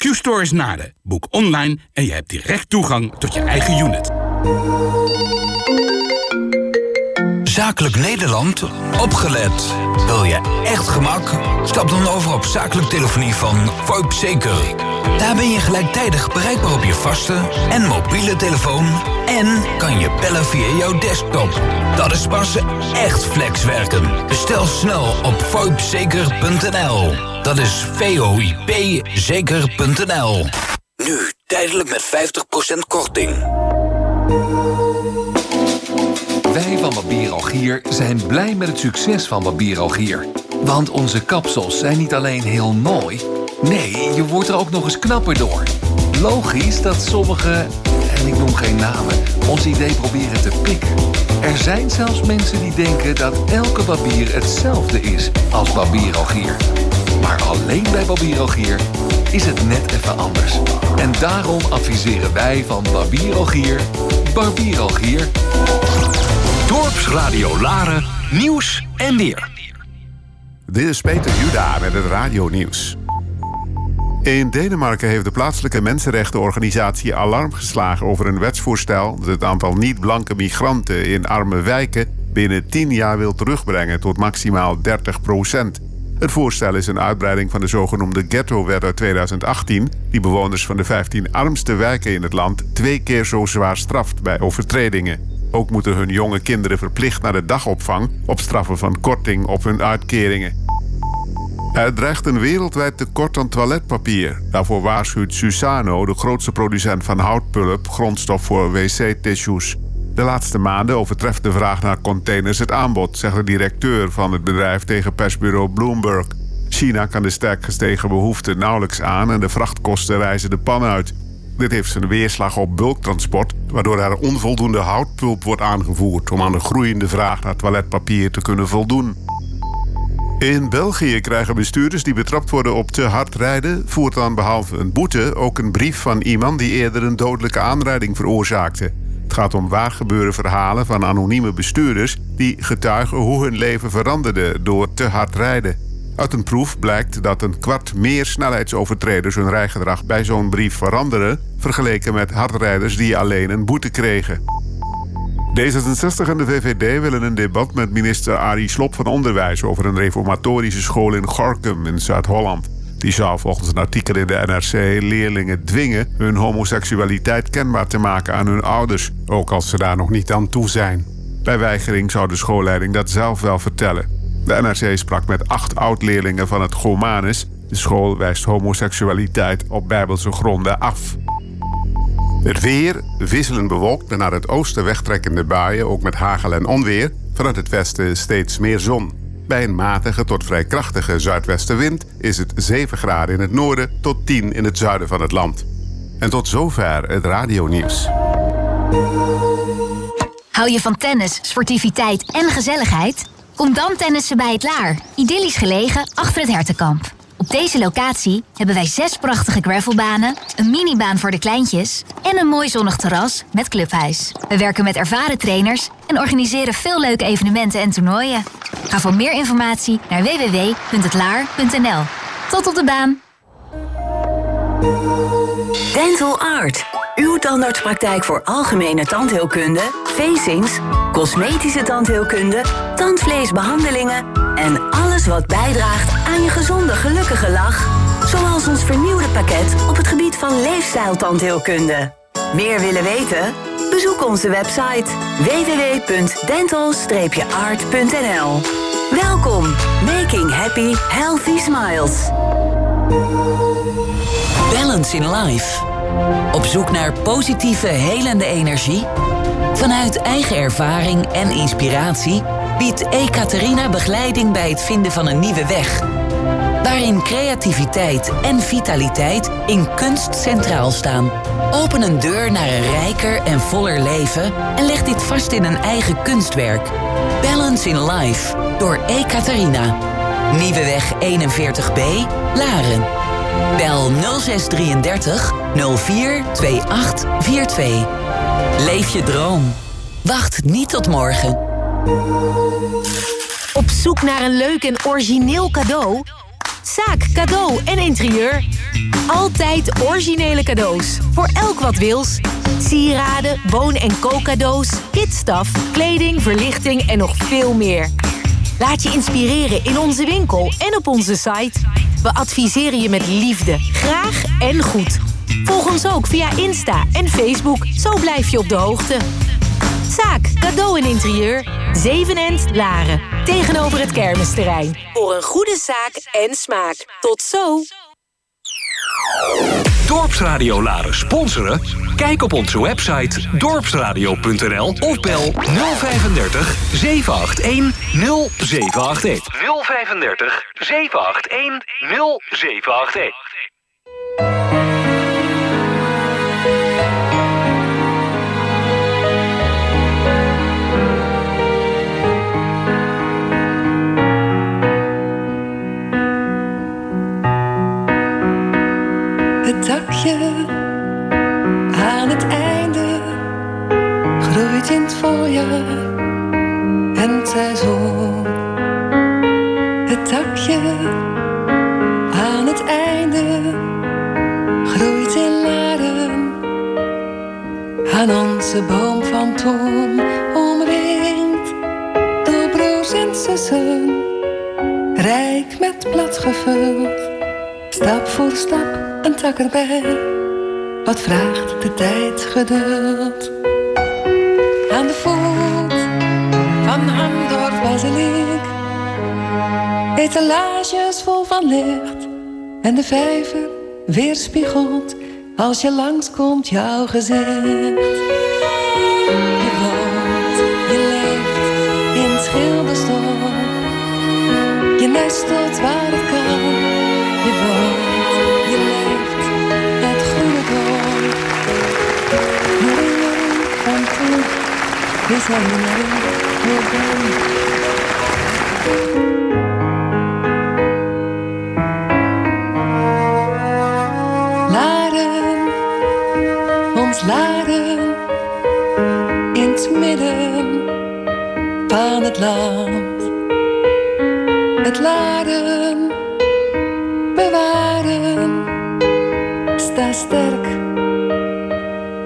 Q-Storage Naarden. Boek online en je hebt direct toegang tot je eigen unit. Zakelijk Nederland, opgelet. Wil je echt gemak? Stap dan over op zakelijk telefonie van VoIP Zeker. Daar ben je gelijktijdig bereikbaar op je vaste en mobiele telefoon... en kan je bellen via jouw desktop. Dat is pas echt flexwerken. Bestel snel op voipzeker.nl. Dat is V-O-I-P zeker.nl. Nu tijdelijk met 50% korting. Wij van Barbier Algier zijn blij met het succes van Barbier Algier. Want onze kapsels zijn niet alleen heel mooi... nee, je wordt er ook nog eens knapper door. Logisch dat sommigen, en ik noem geen namen... ons idee proberen te pikken. Er zijn zelfs mensen die denken dat elke barbier hetzelfde is als Barbier Algier. Maar alleen bij Barbier Algier is het net even anders. En daarom adviseren wij van Barbier Algier... Barbier. Dorpsradio Laren, nieuws en weer. Dit is Peter Juda met het Radio Nieuws. In Denemarken heeft de plaatselijke mensenrechtenorganisatie alarm geslagen over een wetsvoorstel dat het aantal niet-blanke migranten in arme wijken binnen 10 jaar wil terugbrengen tot maximaal 30 procent. Het voorstel is een uitbreiding van de zogenoemde ghetto-wet uit 2018, die bewoners van de 15 armste wijken in het land twee keer zo zwaar straft bij overtredingen. Ook moeten hun jonge kinderen verplicht naar de dagopvang op straffen van korting op hun uitkeringen. Er dreigt een wereldwijd tekort aan toiletpapier. Daarvoor waarschuwt Susano, de grootste producent van houtpulp, grondstof voor wc-tissues. De laatste maanden overtreft de vraag naar containers het aanbod, zegt de directeur van het bedrijf tegen persbureau Bloomberg. China kan de sterk gestegen behoefte nauwelijks aan en de vrachtkosten reizen de pan uit. Dit heeft zijn weerslag op bulktransport, waardoor er onvoldoende houtpulp wordt aangevoerd om aan de groeiende vraag naar toiletpapier te kunnen voldoen. In België krijgen bestuurders die betrapt worden op te hard rijden voortaan behalve een boete ook een brief van iemand die eerder een dodelijke aanrijding veroorzaakte. Het gaat om waargebeurde verhalen van anonieme bestuurders die getuigen hoe hun leven veranderde door te hard rijden. Uit een proef blijkt dat een kwart meer snelheidsovertreders hun rijgedrag bij zo'n brief veranderen, vergeleken met hardrijders die alleen een boete kregen. D66 en de VVD willen een debat met minister Arie Slob van Onderwijs over een reformatorische school in Gorkum in Zuid-Holland. Die zou volgens een artikel in de NRC leerlingen dwingen hun homoseksualiteit kenbaar te maken aan hun ouders, ook als ze daar nog niet aan toe zijn. Bij weigering zou de schoolleiding dat zelf wel vertellen. De NRC sprak met acht oud-leerlingen van het Gomanus. De school wijst homoseksualiteit op bijbelse gronden af. Het weer wisselend bewolkt met naar het oosten wegtrekkende buien, ook met hagel en onweer. Vanuit het westen steeds meer zon. Bij een matige tot vrij krachtige zuidwestenwind is het 7 graden in het noorden tot 10 in het zuiden van het land. En tot zover het radionieuws. Hou je van tennis, sportiviteit en gezelligheid? Kom dan tennissen bij het Laar, idyllisch gelegen achter het Hertenkamp. Op deze locatie hebben wij zes prachtige gravelbanen, een minibaan voor de kleintjes en een mooi zonnig terras met clubhuis. We werken met ervaren trainers en organiseren veel leuke evenementen en toernooien. Ga voor meer informatie naar www.hetlaar.nl. Tot op de baan! Dental Art. Uw tandartspraktijk voor algemene tandheelkunde, facings, cosmetische tandheelkunde, tandvleesbehandelingen en alles wat bijdraagt aan je gezonde, gelukkige lach. Zoals ons vernieuwde pakket op het gebied van leefstijltandheelkunde. Meer willen weten? Bezoek onze website www.dental-art.nl. Welkom, making happy, healthy smiles. Balance in Life. Op zoek naar positieve, helende energie? Vanuit eigen ervaring en inspiratie biedt Ekaterina begeleiding bij het vinden van een nieuwe weg. Waarin creativiteit en vitaliteit in kunst centraal staan. Open een deur naar een rijker en voller leven en leg dit vast in een eigen kunstwerk. Balance in Life door Ekaterina. Nieuweweg 41b, Laren. Bel 0633 04 2842. Leef je droom. Wacht niet tot morgen. Op zoek naar een leuk en origineel cadeau? Zaak Cadeau en Interieur. Altijd originele cadeaus. Voor elk wat wils. Sieraden, woon- en kookcadeaus, kitstaf, kleding, verlichting en nog veel meer. Laat je inspireren in onze winkel en op onze site. We adviseren je met liefde, graag en goed. Volg ons ook via Insta en Facebook, zo blijf je op de hoogte. Zaak, cadeau en interieur, Zevenend, Laren. Tegenover het kermisterrein. Voor een goede zaak en smaak. Tot zo! Dorpsradio Laren sponsoren? Kijk op onze website dorpsradio.nl of bel 035 781 0781. 035 781 0781. Aan het einde groeit in het voorjaar en het seizoen. Het dakje aan het einde groeit in Laren aan onze boom van toen, omringd door broers en zussen, rijk met blad gevuld. Stap voor stap een tak erbij. Wat vraagt de tijd geduld? Aan de voet van Hamdorf Basiliek. Etalages vol van licht. En de vijver weerspiegelt als je langskomt jouw gezicht. Je woont, je leeft in het schildersdorp. Je nestelt waar het kan. Sterk,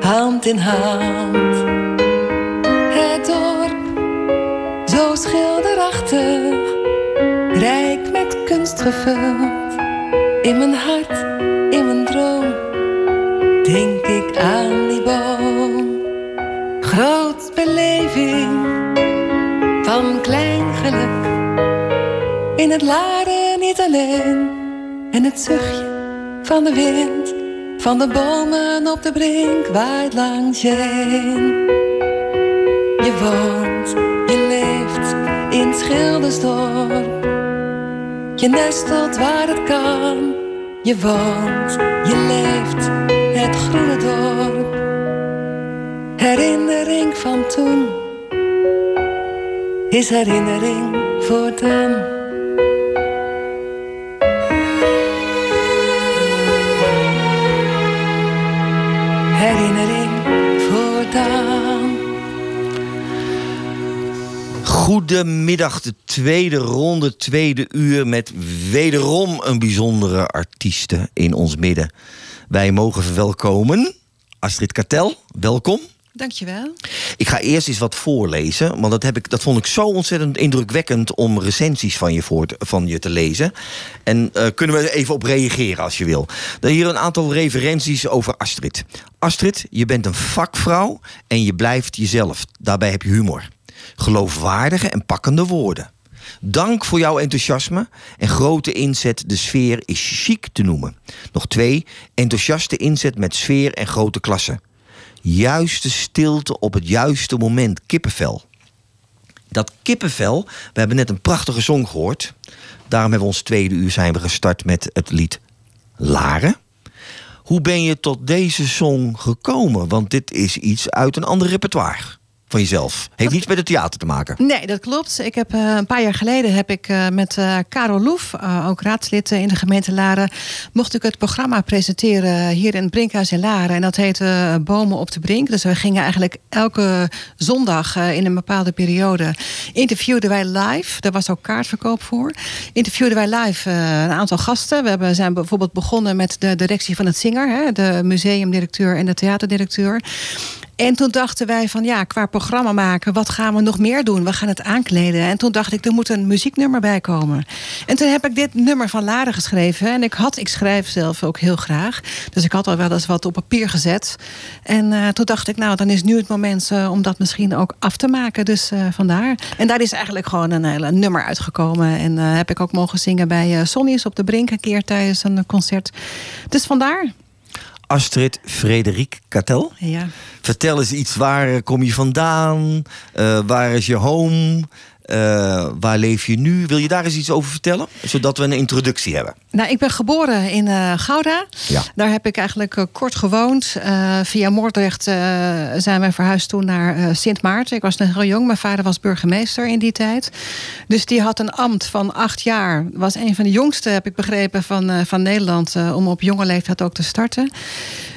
hand in hand. In mijn hart, in mijn droom, denk ik aan die boom. Groot beleving van klein geluk. In het laren niet alleen. En het zuchtje van de wind, van de bomen op de brink waait langs je heen. Je woont, je leeft in Schildersdorp. Je nestelt waar het kan, je woont, je leeft het groene dorp. Herinnering van toen is herinnering voortaan. Goedemiddag, de tweede ronde, tweede uur... met wederom een bijzondere artieste in ons midden. Wij mogen verwelkomen Astrid Kartel, welkom. Dankjewel. Ik ga eerst eens wat voorlezen, want dat, heb ik, dat vond ik zo ontzettend indrukwekkend... om recensies van je, voor te- van je te lezen. En eh, kunnen we er even op reageren als je wil. Dan hier een aantal referenties over Astrid. Astrid, je bent een vakvrouw en je blijft jezelf. Daarbij heb je humor. Geloofwaardige en pakkende woorden. Dank voor jouw enthousiasme en grote inzet. De sfeer is chic te noemen. Nog twee, enthousiaste inzet met sfeer en grote klasse. Juiste stilte op het juiste moment, kippenvel. Dat kippenvel, we hebben net een prachtige song gehoord. Daarom hebben we ons tweede uur zijn we gestart met het lied Laren. Hoe ben je tot deze song gekomen? Want dit is iets uit een ander repertoire van jezelf. Heeft niets met het theater te maken. Nee, dat klopt. Ik heb, eh, een paar jaar geleden heb ik eh, met eh Karel Loef, ook raadslid in de gemeente Laren, mocht ik het programma presenteren hier in het Brinkhuis in Laren. En dat heette Bomen op de Brink. Dus we gingen eigenlijk elke zondag in een bepaalde periode interviewden wij live. Daar was ook kaartverkoop voor. Interviewden wij live een aantal gasten. We hebben, zijn bijvoorbeeld begonnen met de directie van het Zinger, hè, de museumdirecteur en de theaterdirecteur. En toen dachten wij van ja, qua programma maken, wat gaan we nog meer doen? We gaan het aankleden. En toen dacht ik, er moet een muzieknummer bij komen. En toen heb ik dit nummer van Laren geschreven. En ik had, ik schrijf zelf ook heel graag. Dus ik had al wel eens wat op papier gezet. En eh, toen dacht ik, nou, dan is nu het moment eh, om dat misschien ook af te maken. Dus eh, vandaar. En daar is eigenlijk gewoon een hele nummer uitgekomen. En heb ik ook mogen zingen bij Sonny's op de Brink een keer tijdens een concert. Dus vandaar. Astrid Frederik Katel. Ja. Vertel eens iets, waar kom je vandaan? Eh, waar is je home? Eh, waar leef je nu? Wil je daar eens iets over vertellen? Zodat we een introductie hebben. Nou, ik ben geboren in eh, Gouda. Ja. Daar heb ik eigenlijk eh, kort gewoond. Via Moordrecht zijn wij verhuisd toen naar Sint Maarten. Ik was nog heel jong. Mijn vader was burgemeester in die tijd. Dus die had een ambt van acht jaar. Was een van de jongste, heb ik begrepen, van, van Nederland. om op jonge leeftijd ook te starten.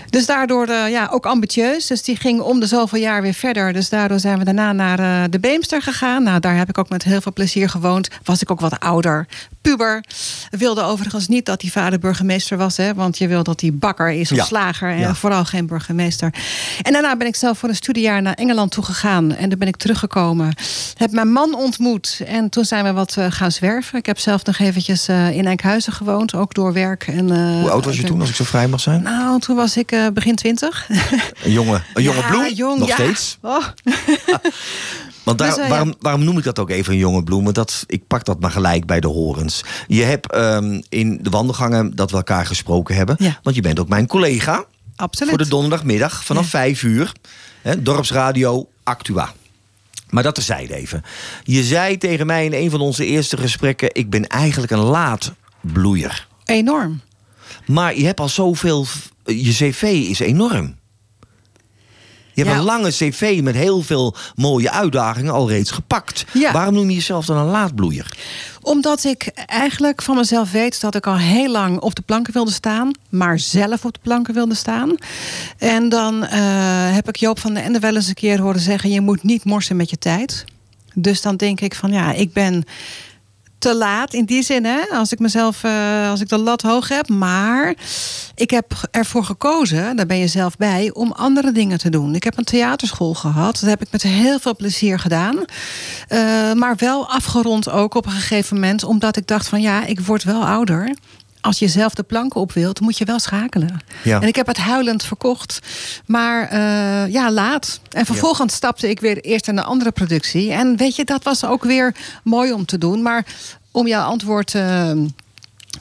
Dus daardoor eh, ja, ook ambitieus. Dus die ging om de zoveel jaar weer verder. Dus daardoor zijn we daarna naar eh, de Beemster gegaan. Nou, daar heb ik ook met heel veel plezier gewoond. Was ik ook wat ouder. Puber. Wilde overigens niet dat die vader burgemeester was. Hè, want je wil dat hij bakker is of Ja. slager. En Ja. vooral geen burgemeester. En daarna ben ik zelf voor een studiejaar naar Engeland toe gegaan. En toen ben ik teruggekomen. Heb mijn man ontmoet. En toen zijn we wat eh, gaan zwerven. Ik heb zelf nog eventjes in Enkhuizen gewoond. Ook door werk. En, Hoe oud was je toen, als ik zo vrij mag zijn? Nou, toen was ik eh, begin twintig. Een jonge, een jonge Ja, bloem? jong, Nog ja. steeds? Oh. Want daar, Dus, eh, waarom, waarom noem ik dat ook even een jonge bloemen? Dat, ik pak dat maar gelijk bij de horens. Je hebt ehm, in de wandelgangen dat we elkaar gesproken hebben. Want je bent ook mijn collega. Absoluut. Voor de donderdagmiddag vanaf vijf uur. Hè, Dorpsradio Actua. Maar dat terzijde even. Je zei tegen mij in een van onze eerste gesprekken... ik ben eigenlijk een laatbloeier. Enorm. Maar je hebt al zoveel... Je cv is enorm. Je hebt Ja. een lange cv met heel veel mooie uitdagingen al reeds gepakt. Waarom noem je jezelf dan een laatbloeier? Omdat ik eigenlijk van mezelf weet dat ik al heel lang op de planken wilde staan, maar zelf op de planken wilde staan. En dan eh, heb ik Joop van den Ende wel eens een keer horen zeggen: je moet niet morsen met je tijd. Dus dan denk ik van ja, ik ben te laat in die zin, hè? Als ik mezelf, eh, als ik de lat hoog heb. Maar ik heb ervoor gekozen, daar ben je zelf bij, om andere dingen te doen. Ik heb een theaterschool gehad. Dat heb ik met heel veel plezier gedaan. Eh, maar wel afgerond ook op een gegeven moment, omdat ik dacht van ja, ik word wel ouder. Als je zelf de planken op wilt, moet je wel schakelen. Ja. En ik heb het huilend verkocht. Maar eh, ja, laat. En vervolgens stapte ik weer eerst in een andere productie. En weet je, dat was ook weer mooi om te doen. Maar om jouw antwoord eh,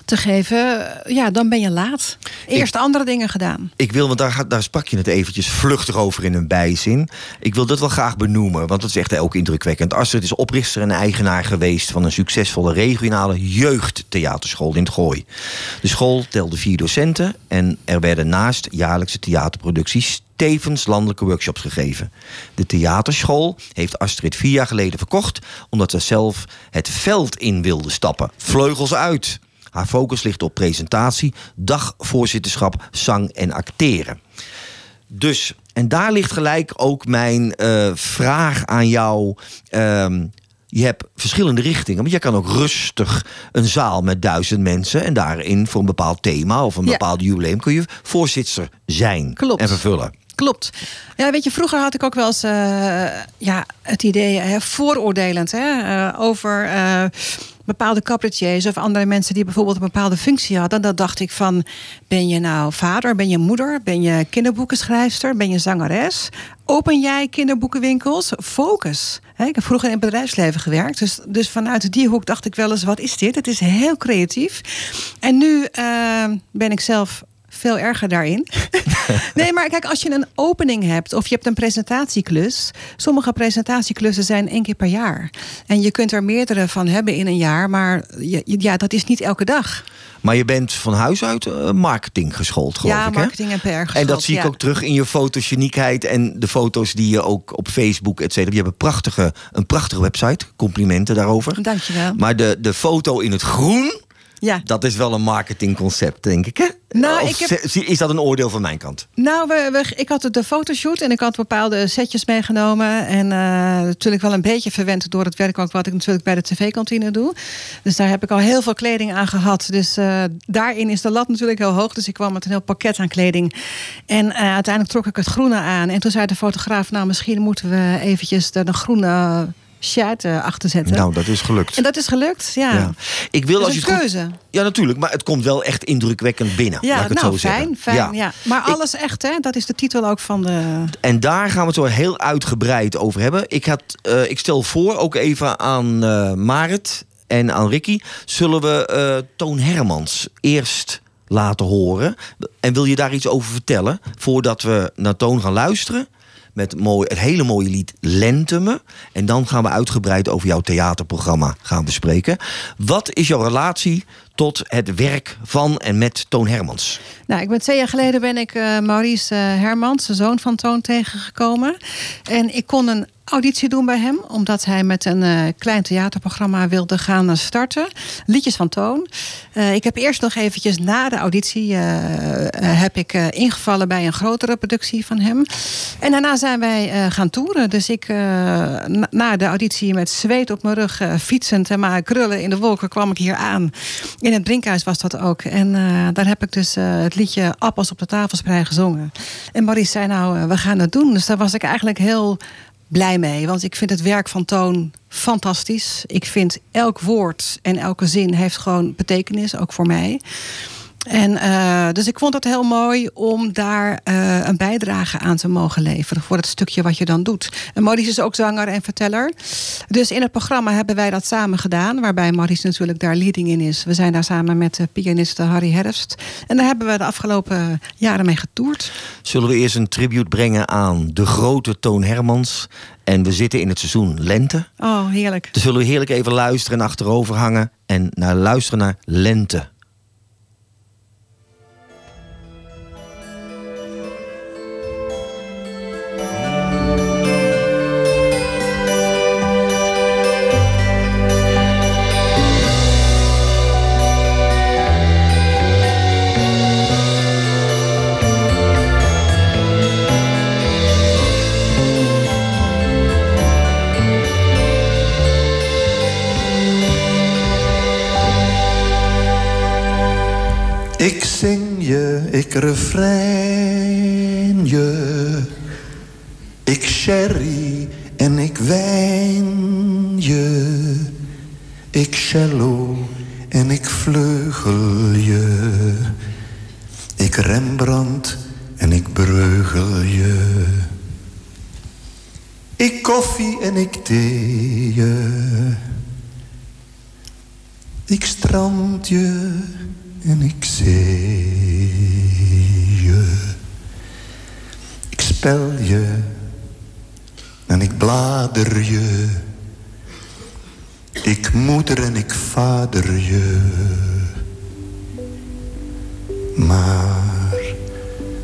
te geven, ja, dan ben je laat. Eerst andere dingen gedaan. Ik wil, want daar, daar sprak je het eventjes vluchtig over in een bijzin. Ik wil dat wel graag benoemen, want dat is echt ook indrukwekkend. Astrid is oprichter en eigenaar geweest van een succesvolle regionale jeugdtheaterschool in het Gooi. De school telde vier docenten en er werden naast jaarlijkse theaterproducties tevens landelijke workshops gegeven. De theaterschool heeft Astrid vier jaar geleden verkocht, omdat ze zelf het veld in wilde stappen. Vleugels uit. Haar focus ligt op presentatie, dagvoorzitterschap, zang en acteren. Dus, en daar ligt gelijk ook mijn eh, vraag aan jou. Ehm, je hebt verschillende richtingen, want je kan ook rustig een zaal met duizend mensen en daarin voor een bepaald thema of een Ja. bepaald jubileum kun je voorzitter zijn Klopt. en vervullen. Klopt. Ja, weet je, vroeger had ik ook wel eens eh, ja, het idee, hè, vooroordelend, hè, eh, over bepaalde cabaretiers of andere mensen die bijvoorbeeld een bepaalde functie hadden. Dan dacht ik van, ben je nou vader, ben je moeder, ben je kinderboekenschrijfster, ben je zangeres? Open jij kinderboekenwinkels? Focus. Ik heb vroeger in het bedrijfsleven gewerkt, dus, dus vanuit die hoek dacht ik wel eens, wat is dit? Het is heel creatief. En nu eh, ben ik zelf veel erger daarin. nee, maar kijk, als je een opening hebt of je hebt een presentatieklus. Sommige presentatieklussen zijn één keer per jaar. En je kunt er meerdere van hebben in een jaar, maar je- ja, dat is niet elke dag. Maar je bent van huis uit eh, marketing geschoold, geloof ja, ik. hè? marketing en PR En dat zie ik ja. ook terug in je fotogeniekheid en de foto's die je ook op Facebook, et cetera. Je hebt een prachtige, een prachtige website. Complimenten daarover. Dankjewel. Maar de, de foto in het groen, Ja. dat is wel een marketingconcept, denk ik. Hè? Nou, of ik heb- is dat een oordeel van mijn kant? Nou, we, we- ik had de fotoshoot en ik had bepaalde setjes meegenomen. En eh, natuurlijk wel een beetje verwend door het werk ook wat ik natuurlijk bij de tv-kantine doe. Dus daar heb ik al heel veel kleding aan gehad. Dus eh, daarin is de lat natuurlijk heel hoog. Dus ik kwam met een heel pakket aan kleding. En eh, uiteindelijk trok ik het groene aan. En toen zei de fotograaf, nou misschien moeten we eventjes een groene shirt eh, achter zetten. Nou, dat is gelukt. En dat is gelukt, ja. Ja. Ik wil Dat als je goed- keuze. Ja, natuurlijk. Maar het komt wel echt indrukwekkend binnen. laat Ja, ik het nou zo fijn, zeggen. fijn. Ja. Maar alles echt, hè? Dat is de titel ook van de... En daar gaan we het zo heel uitgebreid over hebben. Ik, had, eh, ik stel voor, ook even aan eh, Marit en aan Ricky... zullen we Toon Hermans eerst laten horen. En wil je daar iets over vertellen... voordat we naar Toon gaan luisteren... met mooi, het hele mooie lied Lente me. En dan gaan we uitgebreid over jouw theaterprogramma gaan bespreken. Wat is jouw relatie tot het werk van en met Toon Hermans? Nou, ik ben twee jaar geleden ben ik eh, Maurice eh, Hermans, de zoon van Toon, tegengekomen. En ik kon een auditie doen bij hem, omdat hij met een eh, klein theaterprogramma wilde gaan starten. Liedjes van Toon. Ik heb eerst nog eventjes na de auditie heb ik ingevallen bij een grotere productie van hem. En daarna zijn wij gaan toeren. Dus ik na, na de auditie met zweet op mijn rug, fietsend en maar krullen in de wolken kwam ik hier aan. In het Brinkhuis was dat ook. En eh, daar heb ik dus eh, het liedje Appels op de tafelsprei gezongen. En Maurice zei nou, eh, we gaan het doen. Dus daar was ik eigenlijk heel blij mee. Want ik vind het werk van Toon fantastisch. Ik vind elk woord en elke zin heeft gewoon betekenis, ook voor mij. En eh, dus ik vond het heel mooi om daar eh, een bijdrage aan te mogen leveren voor het stukje wat je dan doet. En Maurice is ook zanger en verteller. Dus in het programma hebben wij dat samen gedaan, waarbij Maurice natuurlijk daar leading in is. We zijn daar samen met de pianiste Harry Herfst. En daar hebben we de afgelopen jaren mee getoerd. Zullen we eerst een tribute brengen aan de grote Toon Hermans. En we zitten in het seizoen lente. Oh, heerlijk. Dus zullen we heerlijk even luisteren en achterover hangen. En naar luisteren naar lente. Je, ik refrein je. Ik sherry en ik wijn je. Ik cello en ik vleugel je. Ik Rembrandt en ik breugel je. Ik koffie en ik thee je. Ik strand je en ik zee je. Ik spel je en ik blader je. Ik moeder en ik vader je. Maar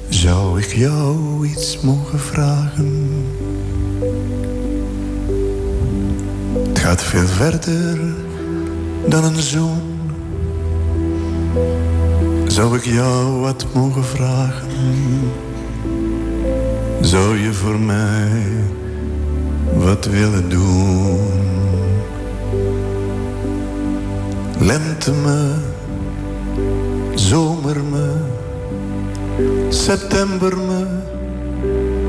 zou ik jou iets mogen vragen? Het gaat veel verder dan een zoen. Zou ik jou wat mogen vragen? Zou je voor mij wat willen doen? Lente me, zomer me, september me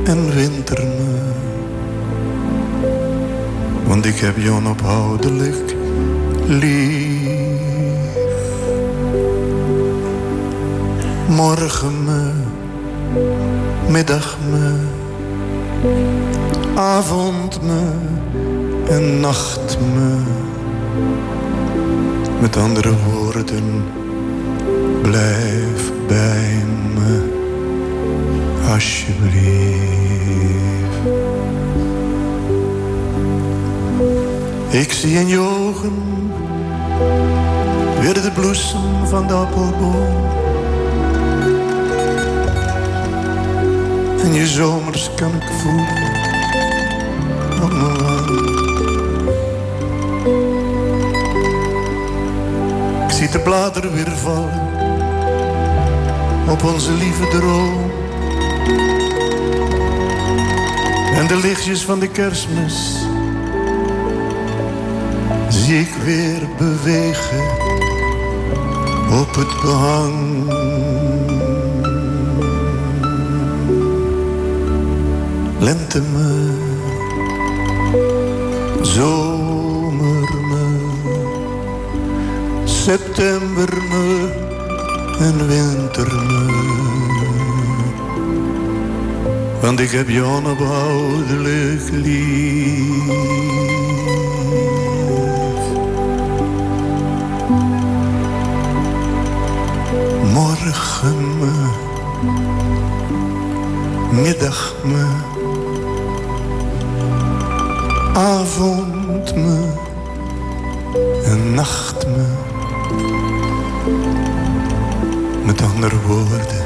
en winter me. Want ik heb je onophoudelijk lief. Morgen me, middag me, avond me en nacht me. Met andere woorden, blijf bij me, alsjeblieft. Ik zie in je ogen weer de bloesem van de appelboom. En je zomers kan ik voelen op mijn wang. Ik zie de bladeren weer vallen op onze lieve droom. En de lichtjes van de kerstmis zie ik weer bewegen op het behang. Lente me, zomer me, september me en winter me. Want ik heb je onophoudelijk lief. Morgen me, middag me, avond me en nacht me. Met andere woorden,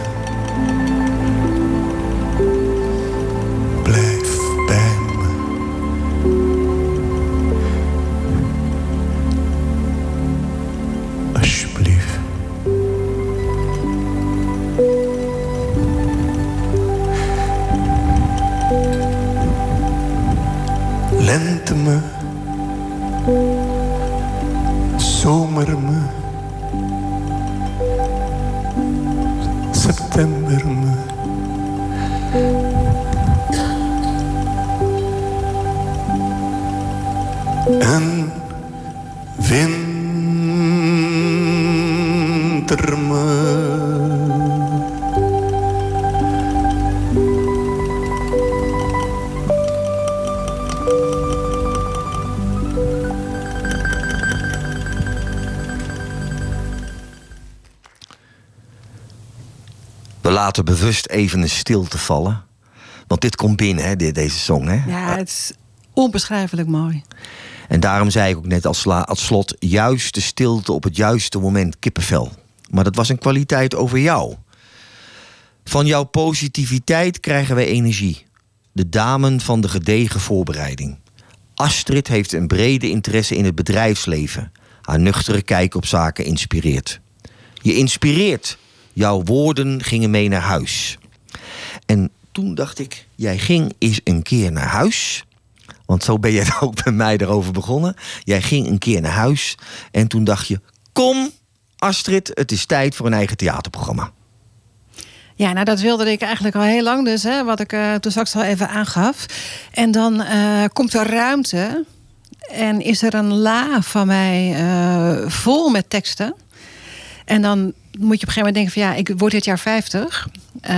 bewust even een stilte vallen. Want dit komt binnen, hè, deze song. Hè? Ja, het is onbeschrijfelijk mooi. En daarom zei ik ook net als, als slot... juiste stilte op het juiste moment, kippenvel. Maar dat was een kwaliteit over jou. Van jouw positiviteit krijgen wij energie. De damen van de gedegen voorbereiding. Astrid heeft een brede interesse in het bedrijfsleven. Haar nuchtere kijk op zaken inspireert. Je inspireert. Jouw woorden gingen mee naar huis. En toen dacht ik, jij ging eens een keer naar huis. Want zo ben jij ook bij mij erover begonnen. Jij ging een keer naar huis. En toen dacht je, kom Astrid, het is tijd voor een eigen theaterprogramma. Ja, nou dat wilde ik eigenlijk al heel lang dus, hè, wat ik eh, toen straks al even aangaf. En dan eh, komt er ruimte en is er een la van mij eh, vol met teksten. En dan moet je op een gegeven moment denken van ja, ik word dit jaar 50. Eh,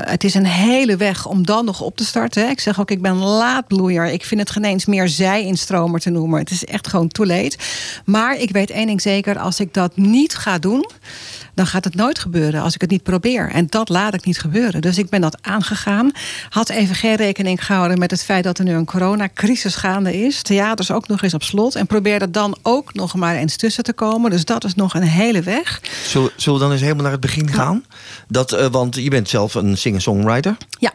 het is een hele weg om dan nog op te starten. Ik zeg ook, ik ben laatbloeier. Ik vind het geen eens meer zij-instromer te noemen. Het is echt gewoon too late. Maar ik weet één ding zeker, als ik dat niet ga doen dan gaat het nooit gebeuren als ik het niet probeer. En dat laat ik niet gebeuren. Dus ik ben dat aangegaan. Had even geen rekening gehouden met het feit dat er nu een coronacrisis gaande is. Theaters ook nog eens op slot. En probeerde dan ook nog maar eens tussen te komen. Dus dat is nog een hele weg. Zullen, zullen we dan eens helemaal naar het begin gaan? Dat, eh, want je bent zelf een singer-songwriter. Ja.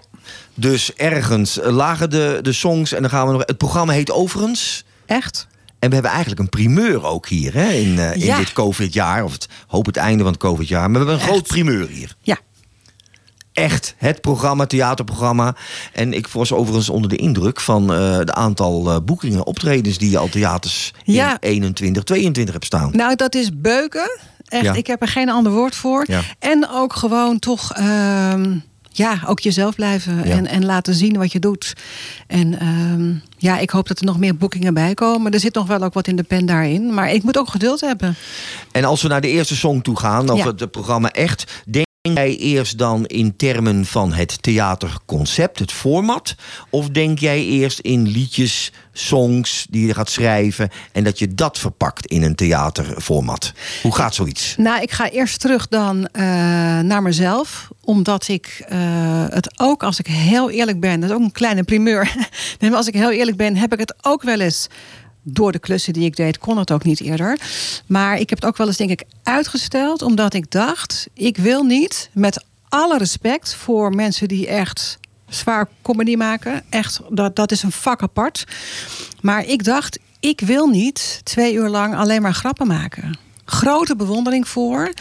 Dus ergens lagen de, de songs en dan gaan we nog... Het programma heet overigens... Echt? En we hebben eigenlijk een primeur ook hier hè, in, eh, in Ja. dit COVID-jaar. Of het, hoop het einde van het COVID-jaar. Maar we hebben een groot primeur hier. Ja. Echt het programma, theaterprogramma. En ik was overigens onder de indruk van eh de aantal eh, boekingen, optredens die je al theaters Ja. in 21, 22 hebt staan. Nou, dat is beuken. Echt, Ja. ik heb er geen ander woord voor. En ook gewoon toch, ehm, ja, ook jezelf blijven. Ja. En, en laten zien wat je doet. En ehm, ja, ik hoop dat er nog meer boekingen bij komen. Er zit nog wel ook wat in de pen daarin. Maar ik moet ook geduld hebben. En als we naar de eerste song toe gaan, of Ja. het programma echt, denk jij eerst dan in termen van het theaterconcept, het format? Of denk jij eerst in liedjes, songs die je gaat schrijven en dat je dat verpakt in een theaterformat? Hoe gaat zoiets? Nou, ik ga eerst terug dan eh, naar mezelf. Omdat ik eh, het ook, als ik heel eerlijk ben... dat is ook een kleine primeur. maar als ik heel eerlijk ben, heb ik het ook wel eens... door de klussen die ik deed, kon het ook niet eerder. Maar ik heb het ook wel eens, denk ik, uitgesteld... omdat ik dacht, ik wil niet, met alle respect... voor mensen die echt zwaar comedy maken. Echt, dat, dat is een vak apart. Maar ik dacht, ik wil niet twee uur lang alleen maar grappen maken. Grote bewondering voor.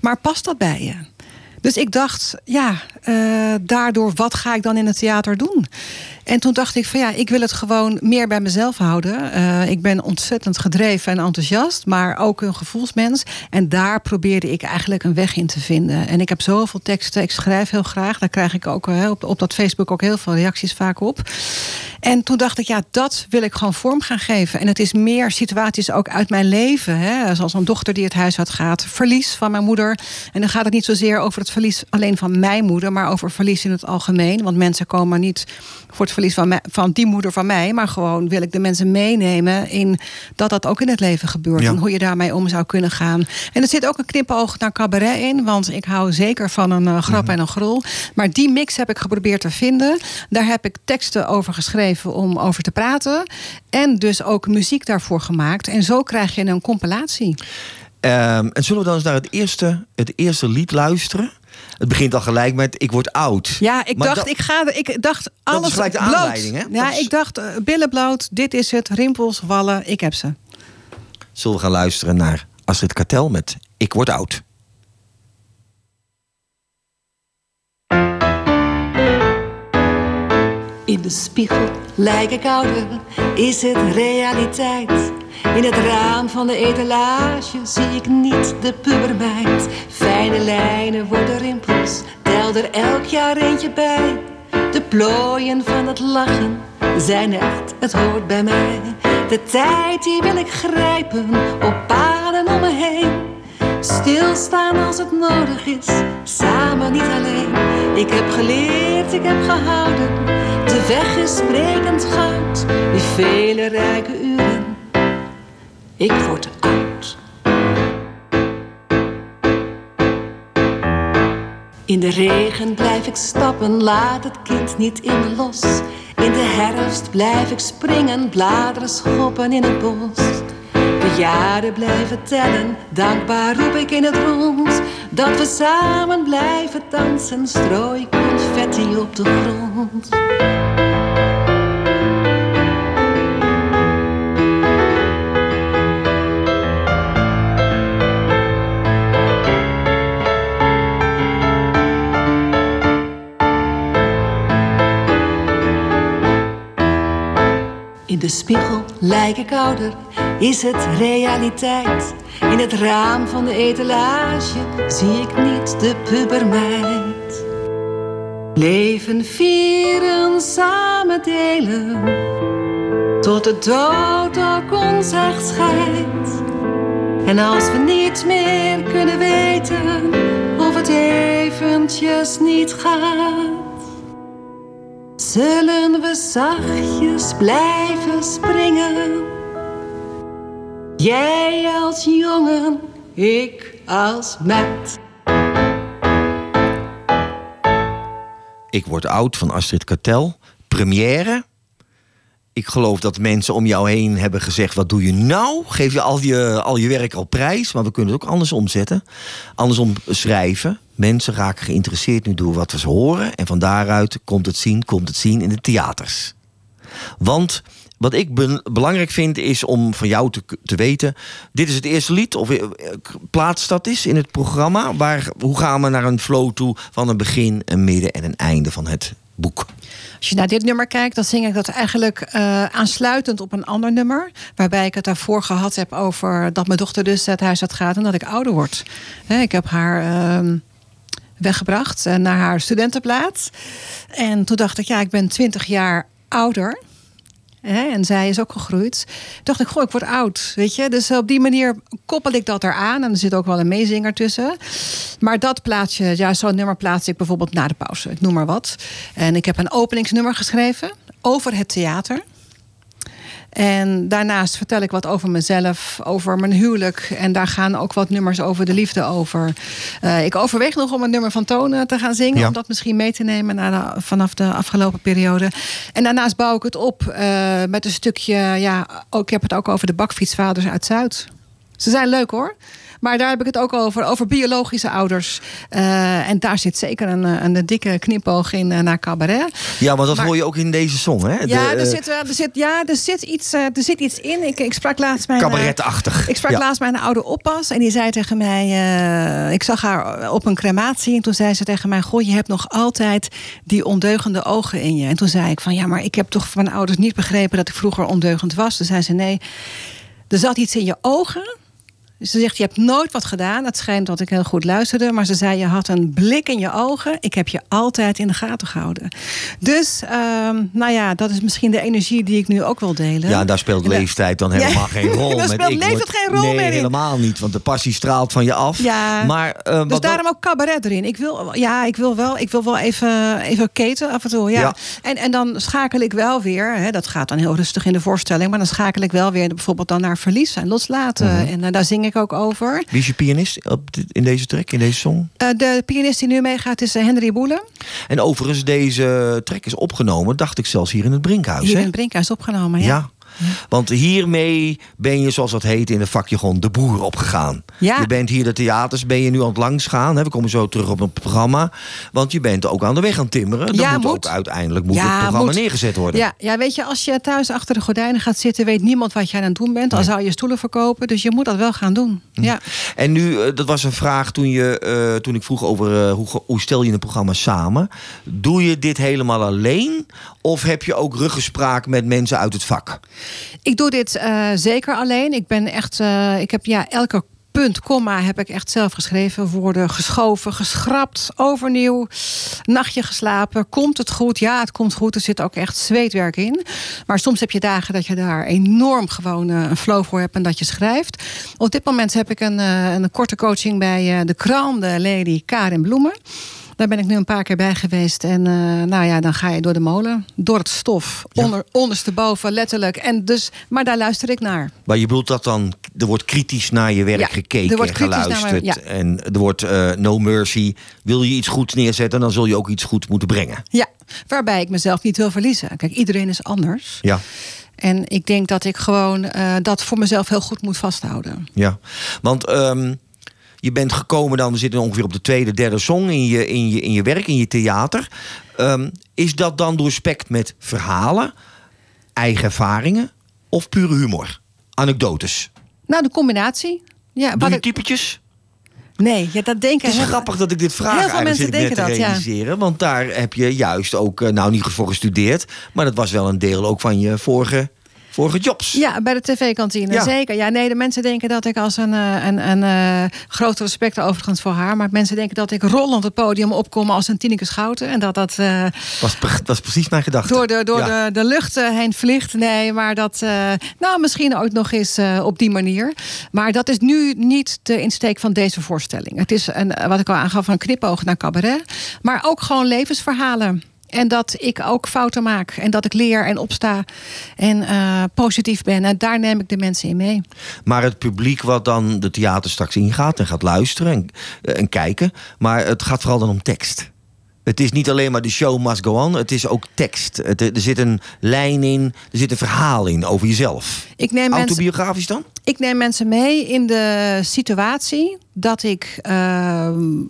Maar past dat bij je? Dus ik dacht, ja, eh, daardoor, wat ga ik dan in het theater doen? En toen dacht ik van ja, ik wil het gewoon meer bij mezelf houden. Eh, ik ben ontzettend gedreven en enthousiast, maar ook een gevoelsmens. En daar probeerde ik eigenlijk een weg in te vinden. En ik heb zoveel teksten, ik schrijf heel graag. Daar krijg ik ook eh, op, op dat Facebook ook heel veel reacties vaak op. En toen dacht ik, ja, dat wil ik gewoon vorm gaan geven. En het is meer situaties ook uit mijn leven. Hè? Zoals een dochter die het huishoud gaat. Verlies van mijn moeder. En dan gaat het niet zozeer over het verlies alleen van mijn moeder... maar over verlies in het algemeen. Want mensen komen niet voor het verlies van, mij, van die moeder van mij... maar gewoon wil ik de mensen meenemen... in dat dat ook in het leven gebeurt. Ja. En hoe je daarmee om zou kunnen gaan. En er zit ook een knipoog naar cabaret in. Want ik hou zeker van een eh, grap en een grol. Maar die mix heb ik geprobeerd te vinden. Daar heb ik teksten over geschreven om over te praten. En dus ook muziek daarvoor gemaakt. En zo krijg je een compilatie. Ehm, en zullen we dan eens naar het eerste, het eerste lied luisteren? Het begint al gelijk met Ik word oud. Ja, ik Maar dacht, dat- ik ga, ik dacht alles is gelijk de bloot. aanleiding, hè? Ja, Dat is- ik dacht eh, billen bloot. Dit is het. Rimpels, wallen. Ik heb ze. Zullen we gaan luisteren naar Astrid Kartel met Ik word oud. In de spiegel lijk ik ouder, is het realiteit? In het raam van de etalage zie ik niet de pubermeid. Fijne lijnen worden rimpels, tel er elk jaar eentje bij. De plooien van het lachen zijn echt, het hoort bij mij. De tijd die wil ik grijpen, op paden om me heen. Stilstaan als het nodig is, samen niet alleen. Ik heb geleerd, ik heb gehouden. De weg is sprekend goud, die vele rijke uren. Ik word oud. In de regen blijf ik stappen, laat het kind niet in me los. In de herfst blijf ik springen, bladeren schoppen in het bos. Jaren blijven tellen, dankbaar roep ik in het rond. Dat we samen blijven dansen, strooi confetti op de grond. In de spiegel lijk ik ouder, is het realiteit. In het raam van de etalage zie ik niet de pubermeid. Leven vieren, samen delen, tot de dood ook ons echt scheidt. En als we niet meer kunnen weten of het eventjes niet gaat, zullen we zachtjes blijven springen. Jij als jongen, ik als meid. Ik word oud van Astrid Kartel. Première. Ik geloof dat mensen om jou heen hebben gezegd: wat doe je nou? Geef je al je, al je werk al prijs? Maar we kunnen het ook anders omzetten. Andersom schrijven. Mensen raken geïnteresseerd nu door wat we ze horen. En van daaruit komt het zien, komt het zien in de theaters. Want wat ik belangrijk vind is om van jou te, te weten... dit is het eerste lied, of eh, plaats dat is in het programma. Waar, hoe gaan we naar een flow toe van een begin, een midden en een einde van het boek? Als je naar dit nummer kijkt, dan zing ik dat eigenlijk eh, aansluitend op een ander nummer. Waarbij ik het daarvoor gehad heb over dat mijn dochter dus het huis gaat en dat ik ouder word. Ik heb haar ehm, weggebracht eh, naar haar studentenplaats. En toen dacht ik, ja, ik ben 20 jaar ouder. En zij is ook gegroeid. Toen dacht ik, goh, ik word oud. Weet je? Dus op die manier koppel ik dat eraan. En er zit ook wel een meezinger tussen. Maar dat plaats je, ja, zo'n nummer plaats ik bijvoorbeeld na de pauze. Ik noem maar wat. En ik heb een openingsnummer geschreven over het theater. En daarnaast vertel ik wat over mezelf, over mijn huwelijk. En daar gaan ook wat nummers over de liefde over. Eh, ik overweeg nog om een nummer van Tonen te gaan zingen. Ja. Om dat misschien mee te nemen naar de- vanaf de afgelopen periode. En daarnaast bouw ik het op eh, met een stukje... Ja, ook, ik heb het ook over de bakfietsvaders uit Zuid. Ze zijn leuk hoor. Maar daar heb ik het ook over, over biologische ouders. Eh, en daar zit zeker een, eh, een, dikke knipoog in eh, naar cabaret. Ja, want dat Maar- hoor je ook in deze song, hè? Ja, er zit, er zit, ja er, zit iets, er zit iets in. Ik, ik sprak laatst mijn. Cabaretachtig, Ik sprak ja. laatst mijn oude oppas. En die zei tegen mij. ik zag haar op een crematie. En toen zei ze tegen mij: Goh, je hebt nog altijd die ondeugende ogen in je. En toen zei ik: van ja, maar ik heb toch van mijn ouders niet begrepen dat ik vroeger ondeugend was. Toen zei ze: Nee, er zat iets in je ogen. Ze zegt, je hebt nooit wat gedaan. Het schijnt dat ik heel goed luisterde. Maar ze zei, je had een blik in je ogen. Ik heb je altijd in de gaten gehouden. Dus, ehm, nou ja, dat is misschien de energie die ik nu ook wil delen. Ja, daar speelt leeftijd dan Ja, helemaal geen rol. daar speelt leeftijd geen rol nee, meer in. helemaal niet. Want de passie straalt van je af. Ja. Maar, eh, dus wat daarom ook cabaret erin. Ik wil, ja, ik wil wel, ik wil wel even, even keten af en toe. Ja. Ja. En, en dan schakel ik wel weer. Hè, dat gaat dan heel rustig in de voorstelling. Maar dan schakel ik wel weer bijvoorbeeld dan naar verlies en loslaten. Mhm. En eh, daar zing ik ook over. Wie is je pianist op in deze track, in deze song? Eh, de pianist die nu meegaat is eh, Henry Boelen. En overigens, deze track is opgenomen, dacht ik zelfs hier in het Brinkhuis. Hier hè? in het Brinkhuis opgenomen. Ja. Ja. Want hiermee ben je, zoals dat heet in een vakje, gewoon de boer opgegaan. Ja. Je bent hier de theaters, ben je nu aan het langs gaan. Hè? We komen zo terug op het programma. Want je bent ook aan de weg aan het timmeren. Dan Ja, moet, moet. ook uiteindelijk moet Ja, het programma moet. neergezet worden. Ja, ja, weet je, als je thuis achter de gordijnen gaat zitten, weet niemand wat jij aan het doen bent. Dan zou je stoelen verkopen. Dus je moet dat wel gaan doen. Hm. Ja. En nu, eh, dat was een vraag toen, je, eh, toen ik vroeg over eh, hoe, hoe stel je een programma samen. Doe je dit helemaal alleen? Of heb je ook ruggespraak met mensen uit het vak? Ik doe dit eh, zeker alleen. Ik ben echt, eh, ik heb ja, elke punt, komma heb ik echt zelf geschreven. Woorden geschoven, geschrapt, overnieuw. Nachtje geslapen. Komt het goed? Ja, het komt goed. Er zit ook echt zweetwerk in. Maar soms heb je dagen dat je daar enorm gewoon eh, een flow voor hebt en dat je schrijft. Op dit moment heb ik een, een korte coaching bij de kraalde lady Karin Bloemen. Daar ben ik nu een paar keer bij geweest. En eh, nou ja, dan ga je door de molen. Door het stof. Onder, ondersteboven, letterlijk. En dus, maar daar luister ik naar. Maar je bedoelt dat dan, er wordt kritisch naar je werk Ja, gekeken er wordt en naar geluisterd. ja. En er wordt eh, no mercy. Wil je iets goeds neerzetten, dan zul je ook iets goeds moeten brengen. Ja, waarbij ik mezelf niet wil verliezen. Kijk, iedereen is anders. Ja, En ik denk dat ik gewoon eh, dat voor mezelf heel goed moet vasthouden. ja. Want ehm, je bent gekomen dan, we zitten ongeveer op de tweede, derde song in je, in je, in je werk, in je theater. Ehm, is dat dan doorspekt met verhalen, eigen ervaringen of pure humor? Anekdotes? Nou, de combinatie. Ja, Doe je typetjes? Nee, ja, dat denken Het is heel- grappig dat ik dit vraag Heel veel mensen denken dat, ja. realiseren. Want daar heb je juist ook, eh, nou niet voor gestudeerd... maar dat was wel een deel ook van je vorige vorige jobs. Ja, bij de tv-kantine, Ja. zeker. Ja, nee, de mensen denken dat ik als een, eh, een, een eh, groot respect overigens voor haar... maar mensen denken dat ik rollend het podium opkom als een Tineke Schouten... en dat dat eh, Was, was precies mijn gedachte. door, de, door Ja. de, de lucht eh, heen vliegt. Nee, maar dat, nou, misschien ooit nog eens op die manier. Maar dat is nu niet de insteek van deze voorstelling. Het is, een, wat ik al aangaf, een knipoog naar cabaret. Maar ook gewoon levensverhalen. En dat ik ook fouten maak. En dat ik leer en opsta. En eh, positief ben. En daar neem ik de mensen in mee. Maar het publiek wat dan de theater straks ingaat en gaat luisteren en, eh, en kijken. Maar het gaat vooral dan om tekst. Het is niet alleen maar de show must go on. Het is ook tekst. Het, er zit een lijn in. Er zit een verhaal in over jezelf. Ik neem mensen, Autobiografisch dan? ik neem mensen mee in de situatie dat ik ehm,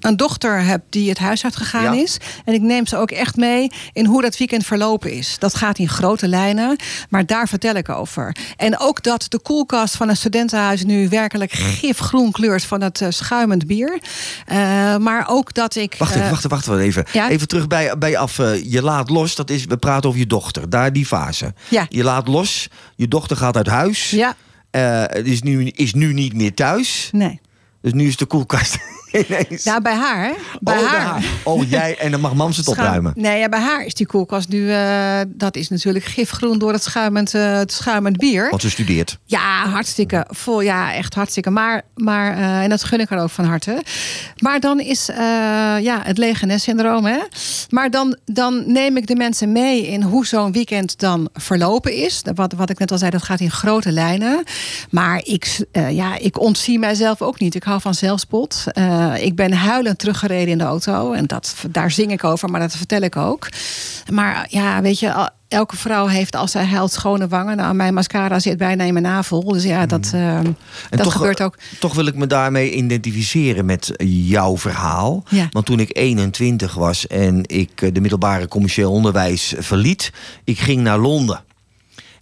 een dochter heb die het huis uitgegaan Ja. is. En ik neem ze ook echt mee in hoe dat weekend verlopen is. Dat gaat in grote lijnen, maar daar vertel ik over. En ook dat de koelkast van een studentenhuis nu werkelijk gifgroen kleurt van het eh, schuimend bier. Eh, maar ook dat ik. Wacht even, eh, wacht, wacht wel even. ja? Even terug bij, bij af. je laat los, dat is, we praten over je dochter. Daar die fase. Ja. Je laat los, je dochter gaat uit huis. Ja. Is, nu, is nu niet meer thuis. Nee. Dus nu is de koelkast ineens. Ja, bij haar, hè? Bij oh, haar. bij haar. Oh, jij en dan mag mam ze het opruimen. Nee, ja, bij haar is die koelkast nu. eh, dat is natuurlijk gifgroen door het schuimend, eh, het schuimend bier. Want ze studeert. Ja, hartstikke vol. Ja, echt hartstikke. Maar, maar eh, en dat gun ik haar ook van harte. Maar dan is ja, het lege nest-syndroom. Hè? Maar dan, dan neem ik de mensen mee in hoe zo'n weekend dan verlopen is. Wat, wat ik net al zei, dat gaat in grote lijnen. Maar ik, ja, ik ontzie mijzelf ook niet. Ik hou van zelfspot. Eh, ik ben huilend teruggereden in de auto. En dat, daar zing ik over, maar dat vertel ik ook. Maar ja, weet je, elke vrouw heeft als zij huilt schone wangen. Nou, mijn mascara zit bijna in mijn navel. Dus ja, dat, eh, En dat toch, gebeurt ook. Toch wil ik me daarmee identificeren met jouw verhaal. Ja. Want toen ik 21 was en ik eh, de middelbare commercieel onderwijs verliet, ik ging naar Londen.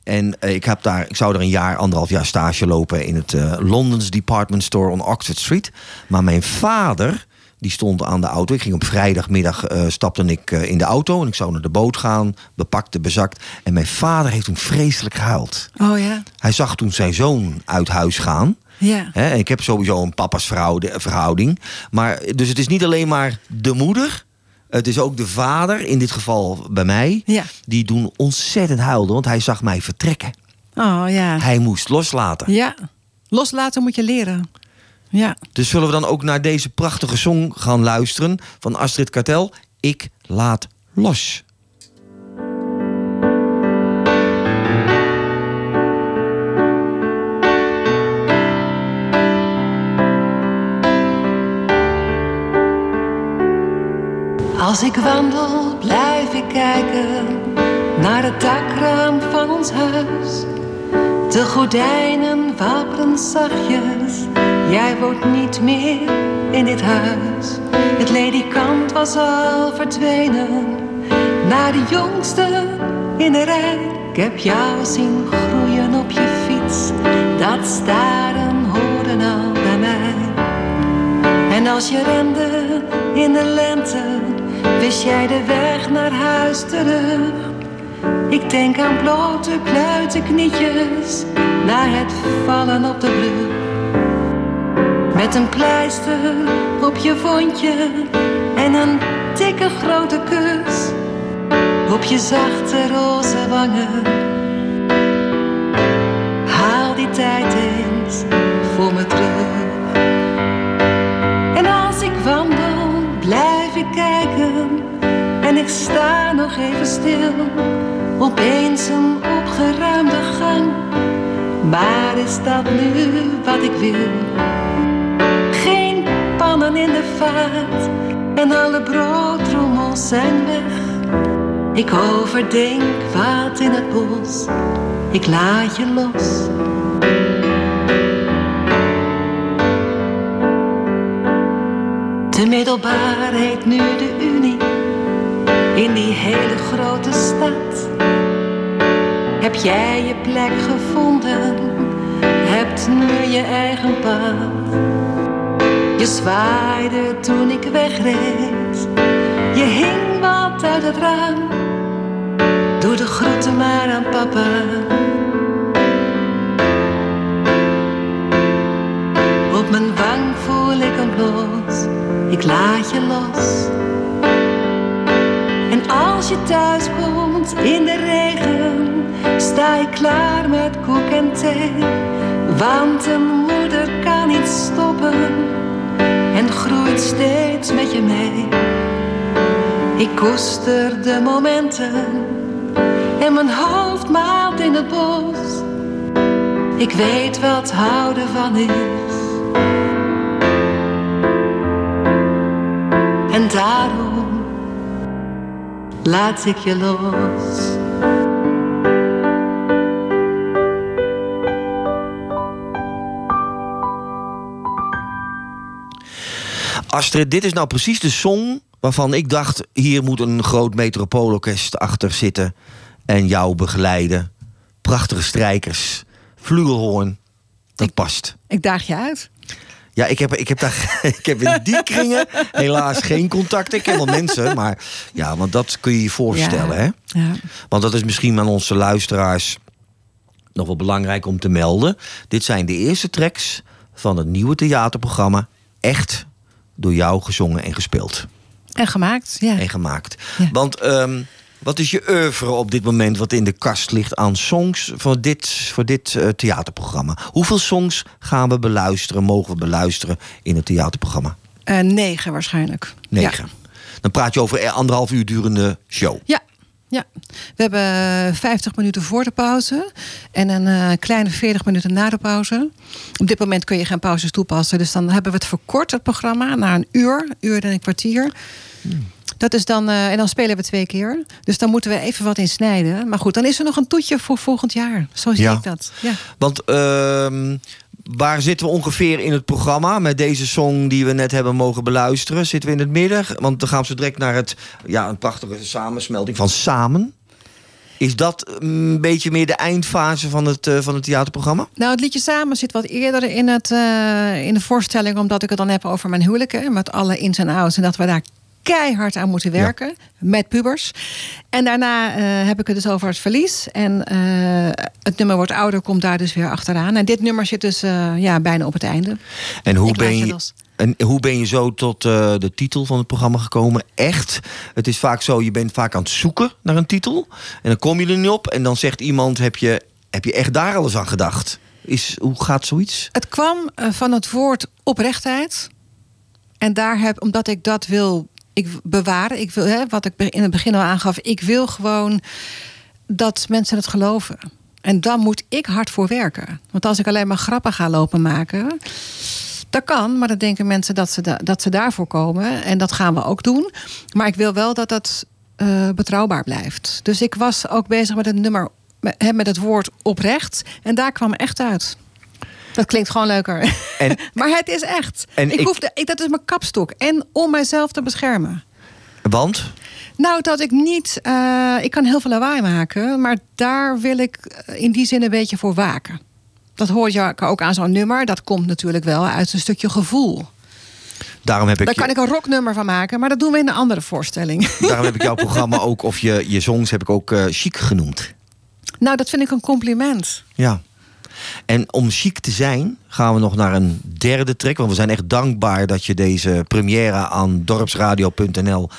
En eh, ik, heb daar, ik zou er een jaar, anderhalf jaar stage lopen in het eh London's Department Store on Oxford Street. Maar mijn vader, die stond aan de auto. Ik ging op vrijdagmiddag, eh, stapte ik in de auto en ik zou naar de boot gaan, bepakte, bezakt. En mijn vader heeft toen vreselijk gehuild. Oh ja. Hij zag toen zijn zoon uit huis gaan. Ja. Hè, ik heb sowieso een papa's verhoud- verhouding. Maar, dus het is niet alleen maar de moeder. Het is ook de vader, in dit geval bij mij. Ja. Die doen ontzettend huilden, want hij zag mij vertrekken. Oh ja. Hij moest loslaten. Ja. Loslaten moet je leren. Ja. Dus zullen we dan ook naar deze prachtige song gaan luisteren van Astrid Kartel? Ik laat los. Als ik wandel, blijf ik kijken naar het dakraam van ons huis. De gordijnen wapperen zachtjes, jij woont niet meer in dit huis. Het ledikant was al verdwenen, naar de jongste in de rij. Ik heb jou zien groeien op je fiets, dat staren hoorde al bij mij. En als je rende in de lente, wist jij de weg naar huis terug. Ik denk aan blote kluite knietjes, na het vallen op de brug. Met een pleister op je wondje en een dikke grote kus. Op je zachte roze wangen. Haal die tijd eens voor me terug. En ik sta nog even stil. Opeens een opgeruimde gang. Maar is dat nu wat ik wil? Geen pannen in de vaat. En alle broodrommels zijn weg. Ik overdenk wat in het bos. Ik laat je los. De middelbaar heet nu de Unie in die hele grote stad. Heb jij je plek gevonden? Hebt nu je eigen pad. Je zwaaide toen ik wegreed. Je hing wat uit het raam. Doe de groeten maar aan papa. Op mijn wang voel ik een los, Ik laat je los als je thuis komt in de regen, sta ik klaar met koek en thee. Want een moeder kan niet stoppen en groeit steeds met je mee. Ik koester de momenten en mijn hoofd maalt in het bos. Ik weet wat houden van is. En daarom laat ik je los. Astrid, dit is nou precies de song waarvan ik dacht... hier moet een groot metropoolorkest achter zitten... en jou begeleiden. Prachtige strijkers, flugelhoorn. Dat past. Ik daag je uit. Ja, ik heb, ik heb, daar, ik heb in die kringen helaas geen contact. Ik ken wel mensen, maar ja, want dat kun je je voorstellen. Ja. Hè? Ja. Want dat is misschien aan onze luisteraars nog wel belangrijk om te melden. Dit zijn de eerste tracks van het nieuwe theaterprogramma. Echt door jou gezongen en gespeeld. En gemaakt, ja. En gemaakt. Want ehm, wat is je oeuvre op dit moment wat in de kast ligt aan songs voor dit, voor dit eh, theaterprogramma? Hoeveel songs gaan we beluisteren, mogen we beluisteren in het theaterprogramma? Eh, negen waarschijnlijk. Negen. Dan praat je over een anderhalf uur durende show. Ja. Ja, we hebben 50 minuten voor de pauze en een eh, kleine 40 minuten na de pauze. Op dit moment kun je geen pauzes toepassen, dus dan hebben we het verkort, het programma, naar een uur, uur en een kwartier. Dat is dan, eh, en dan spelen we twee keer. Dus dan moeten we even wat in snijden. Maar goed, dan is er nog een toetje voor volgend jaar. Zo zie Ja. ik dat. Ja. Want ehm, waar zitten we ongeveer in het programma met deze song die we net hebben mogen beluisteren? Zitten we in het midden? Want dan gaan we zo direct naar het, ja, een prachtige samensmelting van Samen. Is dat een beetje meer de eindfase van het, eh, van het theaterprogramma? Nou, het liedje Samen zit wat eerder in, het, eh, in de voorstelling... omdat ik het dan heb over mijn huwelijken... met alle ins en outs. En dat we daar keihard aan moeten werken. Met pubers. En daarna eh, heb ik het dus over het verlies. En eh, het nummer Wordt Ouder komt daar dus weer achteraan. En dit nummer zit dus eh, ja, bijna op het einde. En hoe Ik ben je los. en hoe ben je zo tot de titel van het programma gekomen? Echt? Het is vaak zo, je bent vaak aan het zoeken naar een titel. En dan kom je er niet op. En dan zegt iemand, heb je, heb je echt daar alles aan gedacht? Is, hoe gaat zoiets? Het kwam van het woord oprechtheid. En daar heb, omdat ik dat wil ik bewaren, ik wil, hè, wat ik in het begin al aangaf, ik wil gewoon dat mensen het geloven. En dan moet ik hard voor werken. Want als ik alleen maar grappen ga lopen maken, dat kan, maar dan denken mensen dat ze, da- dat ze daarvoor komen. En dat gaan we ook doen. Maar ik wil wel dat dat eh, betrouwbaar blijft. Dus ik was ook bezig met het nummer, met het woord oprecht. En daar kwam echt uit. Dat klinkt gewoon leuker. En, maar het is echt. En ik ik- hoef de, ik, dat is mijn kapstok. En om mijzelf te beschermen. Want? Nou, dat ik niet. eh, ik kan heel veel lawaai maken, maar daar wil ik eh, in die zin een beetje voor waken. Dat hoor je ook aan zo'n nummer. Dat komt natuurlijk wel uit een stukje gevoel. Daarom heb ik Daar kan ik een rocknummer van maken, maar dat doen we in een andere voorstelling. Daarom heb ik jouw programma ook, of je, je songs heb ik ook eh, chic genoemd. nou, dat vind ik een compliment. Ja. En om chic te zijn, gaan we nog naar een derde track. Want we zijn echt dankbaar dat je deze première aan dorpsradio.nl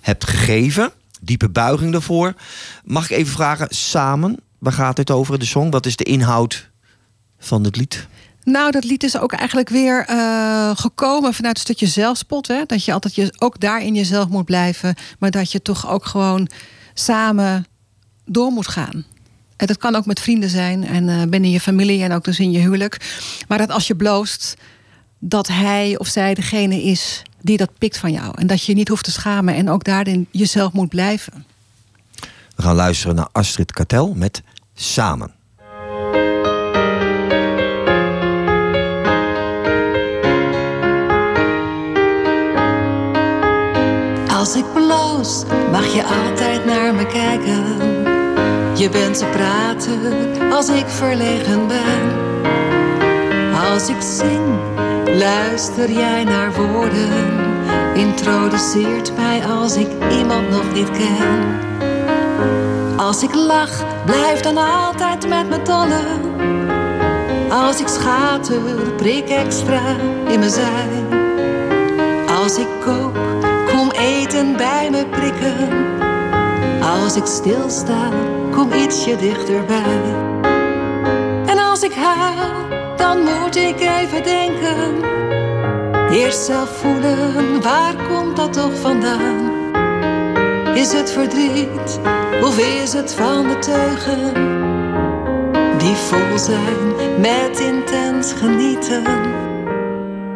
hebt gegeven. Diepe buiging daarvoor. Mag ik even vragen, samen, waar gaat het over, de song? Wat is de inhoud van het lied? Nou, dat lied is ook eigenlijk weer eh, gekomen vanuit een stukje zelfspot. Hè? Dat je altijd je, ook daar in jezelf moet blijven. Maar dat je toch ook gewoon samen door moet gaan. En dat kan ook met vrienden zijn en eh, binnen je familie en ook dus in je huwelijk. Maar dat als je bloost, dat hij of zij degene is die dat pikt van jou. En dat je je niet hoeft te schamen en ook daarin jezelf moet blijven. We gaan luisteren naar Astrid Kartel met Samen. Als ik bloos, mag je altijd naar me kijken. Je bent te praten als ik verlegen ben. Als ik zing, luister jij naar woorden. Introduceert mij als ik iemand nog niet ken. Als ik lach, blijf dan altijd met me tollen. Als ik schater, prik extra in mijn zij. Als ik kook, kom eten bij me prikken. Als ik stilsta, kom ietsje dichterbij. En als ik huil, dan moet ik even denken. Eerst zelf voelen, waar komt dat toch vandaan? Is het verdriet of is het van de teugen? Die vol zijn met intens genieten.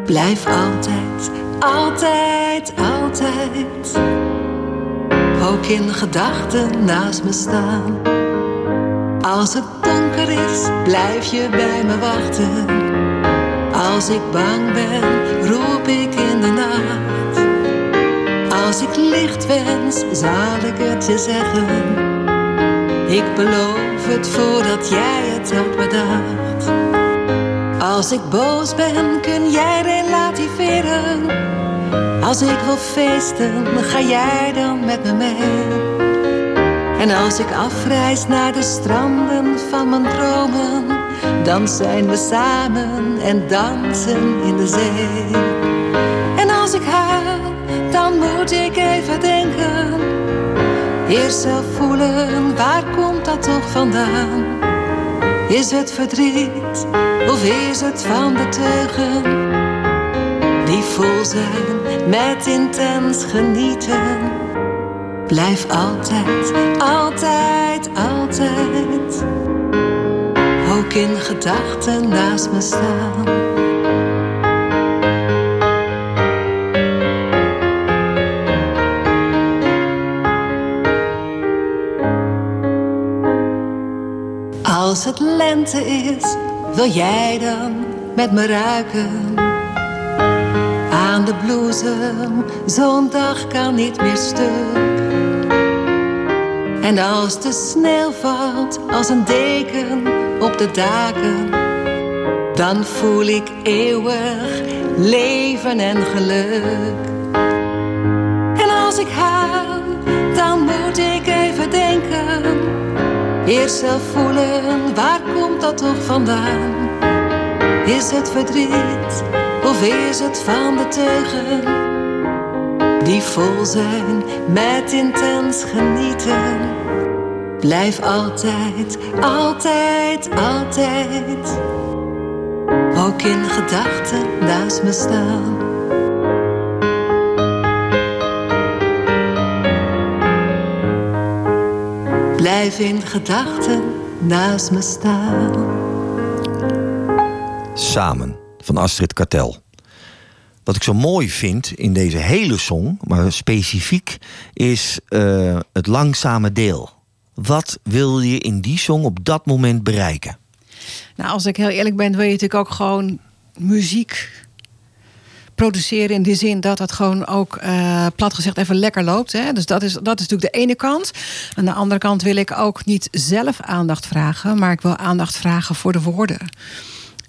Blijf altijd, altijd, altijd. Ook in gedachten naast me staan. Als het donker is, blijf je bij me wachten. Als ik bang ben, roep ik in de nacht. Als ik licht wens, zal ik het je zeggen. Ik beloof het voordat jij het had bedacht. Als ik boos ben, kun jij relativeren. Als ik wil feesten, ga jij dan met me mee. En als ik afreis naar de stranden van mijn dromen, dan zijn we samen en dansen in de zee. En als ik huil, dan moet ik even denken. Eerst zelf voelen, waar komt dat toch vandaan? Is het verdriet of is het van de teugen? Die vol zijn met intens genieten. Blijf altijd, altijd, altijd. Ook in gedachten naast me staan. Als het lente is, wil jij dan met me ruiken? Aan de bloesem, zo'n dag kan niet meer stuk. En als de sneeuw valt als een deken op de daken, dan voel ik eeuwig leven en geluk. En als ik huil, dan moet ik even denken. Eerst zelf voelen, waar komt dat toch vandaan? Is het verdriet of is het van de teugen? Die vol zijn met intens genieten. Blijf altijd, altijd, altijd. Ook in gedachten naast me staan. Blijf in gedachten naast me staan. Samen van Astrid Kartel. Wat ik zo mooi vind in deze hele song, maar specifiek, is eh, het langzame deel. Wat wil je in die song op dat moment bereiken? Nou, als ik heel eerlijk ben, wil je natuurlijk ook gewoon muziek produceren in die zin dat het gewoon ook uh, plat gezegd even lekker loopt. Hè? Dus dat is, dat is natuurlijk de ene kant. Aan de andere kant wil ik ook niet zelf aandacht vragen, maar ik wil aandacht vragen voor de woorden.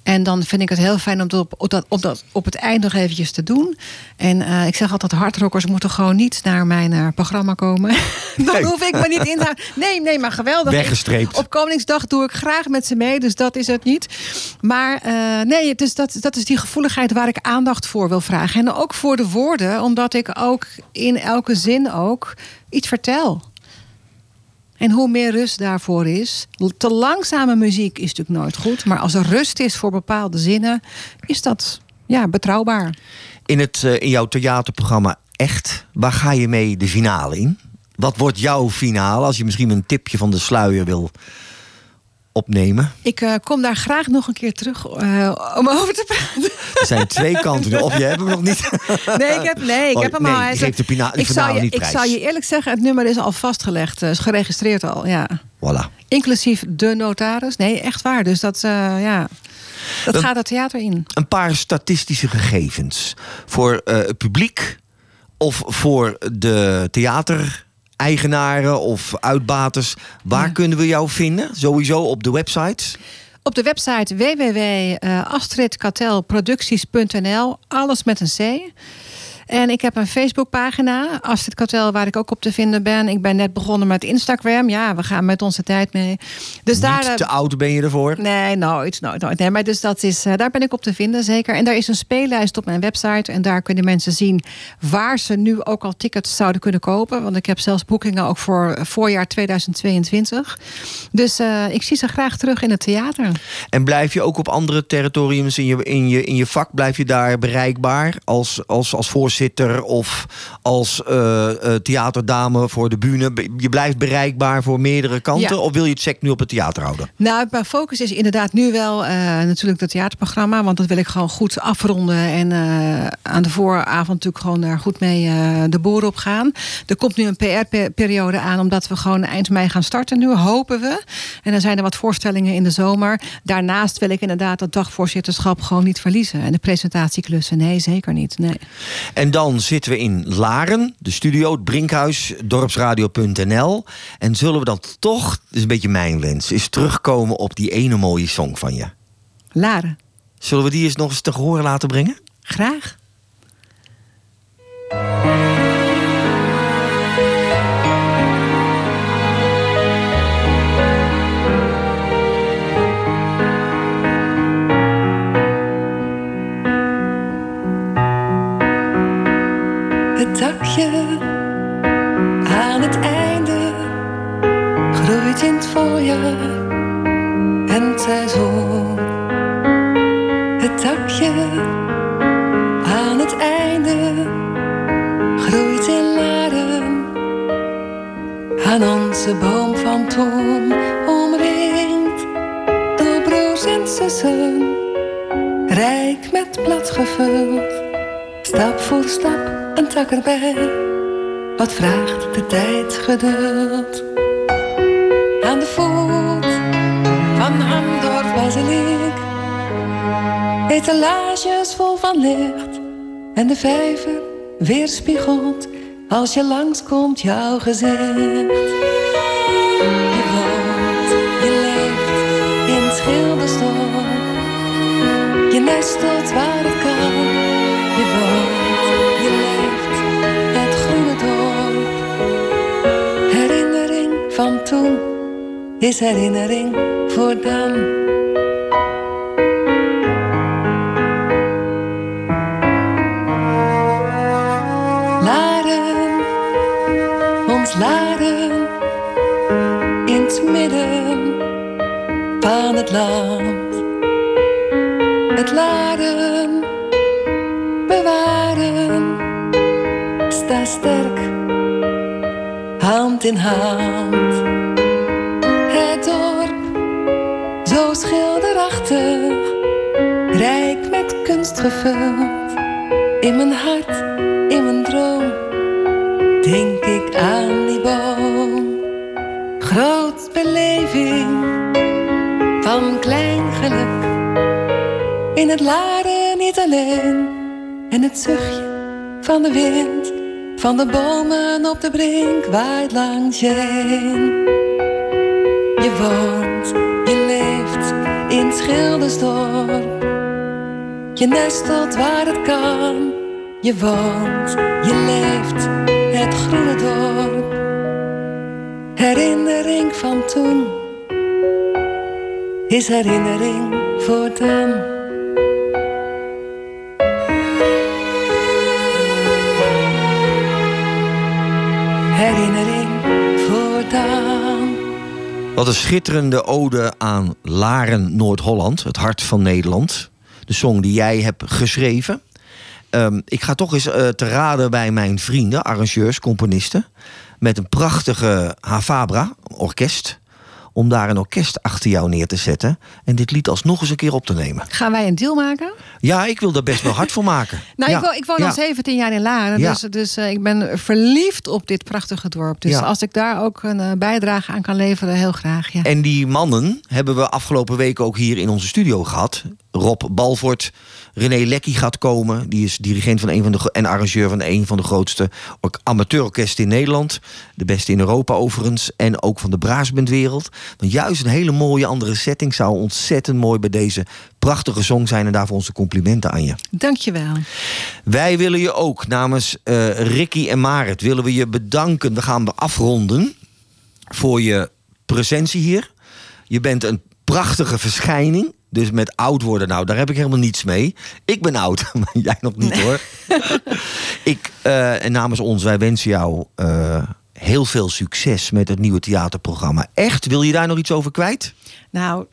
En dan vind ik het heel fijn om dat op, op, dat, op, dat, op het eind nog eventjes te doen. En uh, ik zeg altijd, hardrockers moeten gewoon niet naar mijn uh, programma komen. dan nee. hoef ik me niet in te houden. Nee, nee, maar geweldig. Weggestreept. Op Koningsdag doe ik graag met ze mee, dus dat is het niet. Maar uh, nee, dus dat, dat is die gevoeligheid waar ik aandacht voor wil vragen. En ook voor de woorden, omdat ik ook in elke zin ook iets vertel. En hoe meer rust daarvoor is. Te langzame muziek is natuurlijk nooit goed. Maar als er rust is voor bepaalde zinnen, is dat ja, betrouwbaar. In, het, uh, in jouw theaterprogramma Echt, waar ga je mee de finale in? Wat wordt jouw finale als je misschien een tipje van de sluier wil opnemen? Ik uh, kom daar graag nog een keer terug uh, om over te praten. Er zijn twee kanten. Of je hebt hem nog niet. nee, ik heb, nee, ik oh, heb hem nee, al. Je geeft de pina, ik, zou je, niet ik zou je eerlijk zeggen, het nummer is al vastgelegd. is geregistreerd al, ja. Voilà. Inclusief de notaris. Nee, echt waar. Dus dat, uh, ja, dat een, gaat het theater in. Een paar statistische gegevens. Voor het publiek of voor de theater eigenaren of uitbaters. Waar ja. kunnen we jou vinden? Sowieso op de website? Op de website www.astridkatelproducties.nl. Alles met een C. En ik heb een Facebookpagina, Astrid Katel, waar ik ook op te vinden ben. Ik ben net begonnen met Instagram. Ja, we gaan met onze tijd mee. Dus daar, Niet eh, te oud ben je ervoor? Nee, nooit, nooit, nooit. Nee, maar dus dat is, eh, daar ben ik op te vinden, zeker. En daar is een speellijst op mijn website. En daar kunnen mensen zien waar ze nu ook al tickets zouden kunnen kopen. Want ik heb zelfs boekingen ook voor voorjaar 2022. Dus eh, ik zie ze graag terug in het theater. En blijf je ook op andere territoriums in je, in je, in je vak, blijf je daar bereikbaar als, als, als voorzitter of als eh, eh, theaterdame voor de bühne? Je blijft bereikbaar voor meerdere kanten Ja. of wil je het sec nu op het theater houden? Nou, mijn focus is inderdaad nu wel eh, natuurlijk het theaterprogramma. Want dat wil ik gewoon goed afronden. En aan de vooravond natuurlijk gewoon daar goed mee de boer op gaan. Er komt nu een PR-periode aan, omdat we gewoon eind mei gaan starten nu, hopen we. En dan zijn er wat voorstellingen in de zomer. Daarnaast wil ik inderdaad dat dagvoorzitterschap gewoon niet verliezen. En de presentatieklussen, nee, zeker niet. Nee. En dan zitten we in Laren, de studio, het Brinkhuis, dorpsradio.nl. En zullen we dan toch, dat is een beetje mijn wens, is terugkomen op die ene mooie song van je. Laren. Zullen we die eens nog eens te horen laten brengen? Graag. En het seizoen. Het dakje aan het einde groeit in Laren aan onze boom van toen, omringd door broers en zussen, rijk met blad gevuld. Stap voor stap een tak erbij. Wat vraagt de tijd geduld? Aan de voet van Hamdorf Basiliek. Etalages vol van licht. En de vijver weerspiegelt als je langskomt jouw gezicht. Je woont, je leeft in het schildersdorp. Je nestelt waar het kan. Is herinnering voor dan. Laren, in het midden van het land. Het laren bewaren. Sta sterk, hand in hand. In mijn hart, in mijn droom, denk ik aan die boom. Groot beleving van klein geluk. In het laren niet alleen. En het zuchtje van de wind. Van de bomen op de brink waait langs je heen. Je woont, je leeft in het Schildersdorp. Je nestelt waar het kan. Je woont, je leeft het groene dorp. Herinnering van toen is herinnering voor dan. Herinnering voor dan. Wat een schitterende ode aan Laren, Noord-Holland, het hart van Nederland. De song die jij hebt geschreven. Ehm, ik ga toch eens eh, te raden bij mijn vrienden, arrangeurs, componisten. Met een prachtige Havabra, orkest. Om daar een orkest achter jou neer te zetten. En dit lied alsnog eens een keer op te nemen. Gaan wij een deal maken? Ja, ik wil daar best wel hard voor maken. Nou, ja. ik, woon, ik woon ja. al 17 jaar in Laren. Ja. Dus, dus eh, ik ben verliefd op dit prachtige dorp. Dus als ik daar ook een eh, bijdrage aan kan leveren, heel graag. Ja. En die mannen hebben we afgelopen week ook hier in onze studio gehad. Rob Balvoort. René Lekkie gaat komen. Die is dirigent van een van de en arrangeur van een van de grootste or- amateurorkesten in Nederland. De beste in Europa overigens. En ook van de braasbandwereld. Want juist een hele mooie andere setting zou ontzettend mooi bij deze prachtige song zijn. En daarvoor onze complimenten aan je. Dankjewel. Wij willen je ook namens eh, Ricky en Marit willen we je bedanken. We gaan afronden voor je presentie hier. Je bent een prachtige verschijning. Dus met oud worden, nou, daar heb ik helemaal niets mee. Ik ben oud, maar jij nog niet hoor. ik, eh, en namens ons, wij wensen jou eh, heel veel succes met het nieuwe theaterprogramma. Echt, wil je daar nog iets over kwijt? Nou,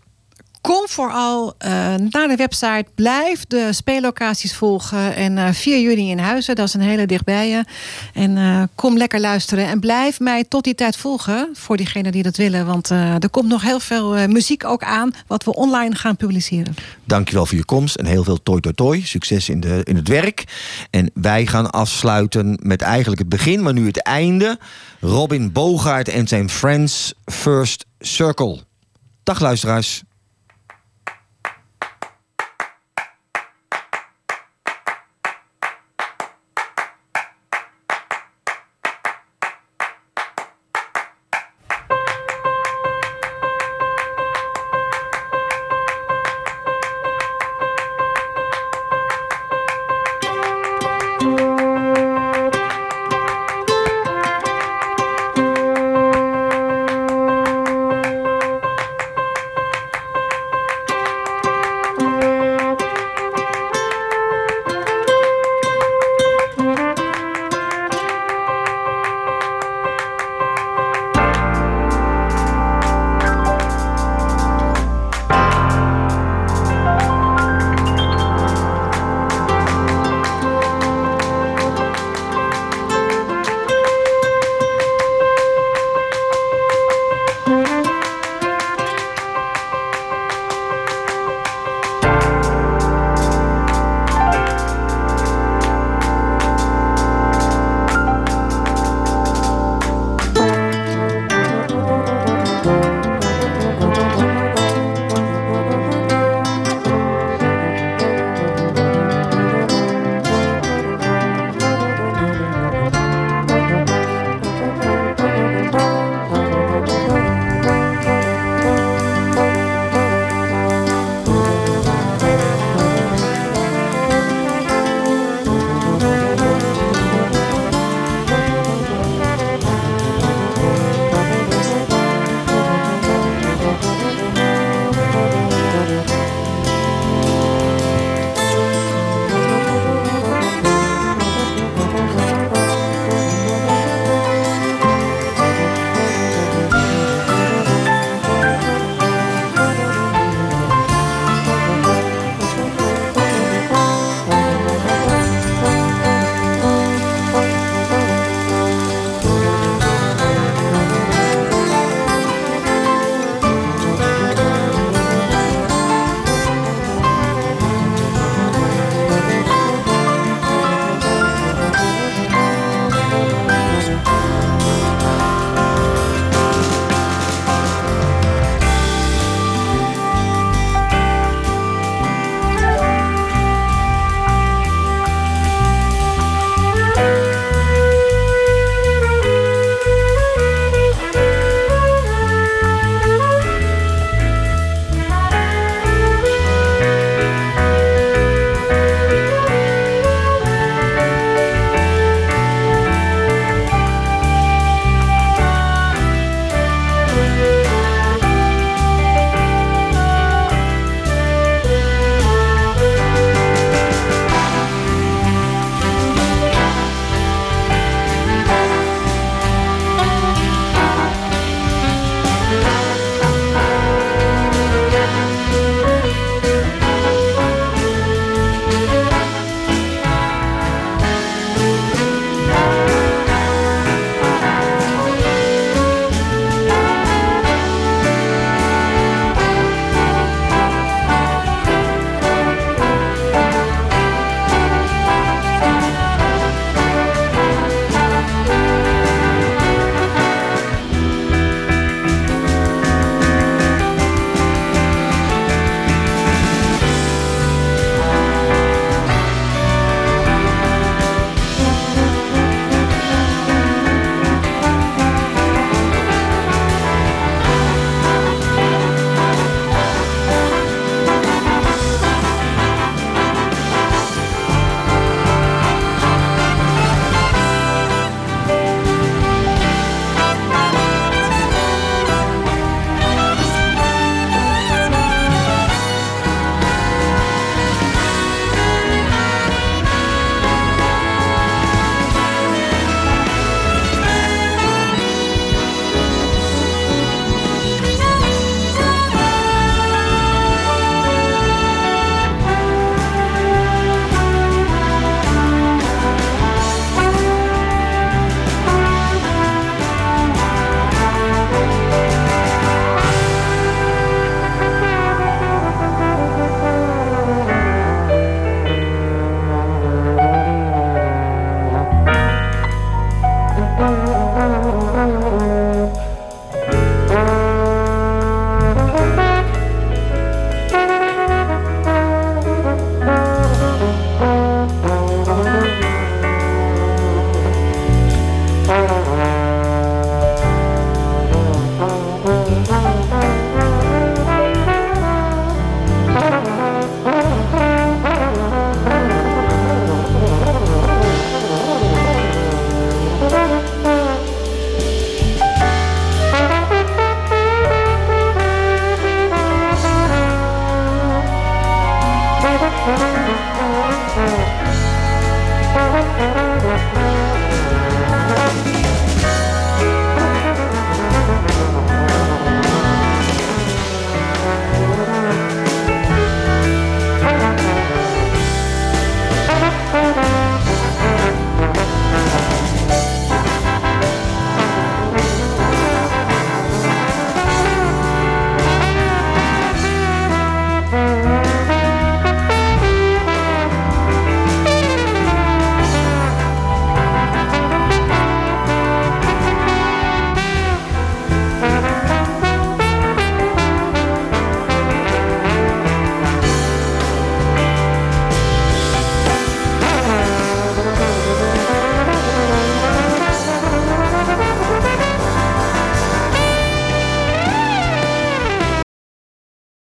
kom vooral eh, naar de website. Blijf de speellocaties volgen. En eh 4 juni in Huizen, dat is een hele dichtbij. En eh, kom lekker luisteren. En blijf mij tot die tijd volgen. Voor diegenen die dat willen. Want eh, er komt nog heel veel muziek ook aan. Wat we online gaan publiceren. Dankjewel voor je komst en heel veel toi toi toi. Succes in, de, in het werk. En wij gaan afsluiten met eigenlijk het begin, maar nu het einde. Robin Bogaert en zijn Friends First Circle. Dag luisteraars.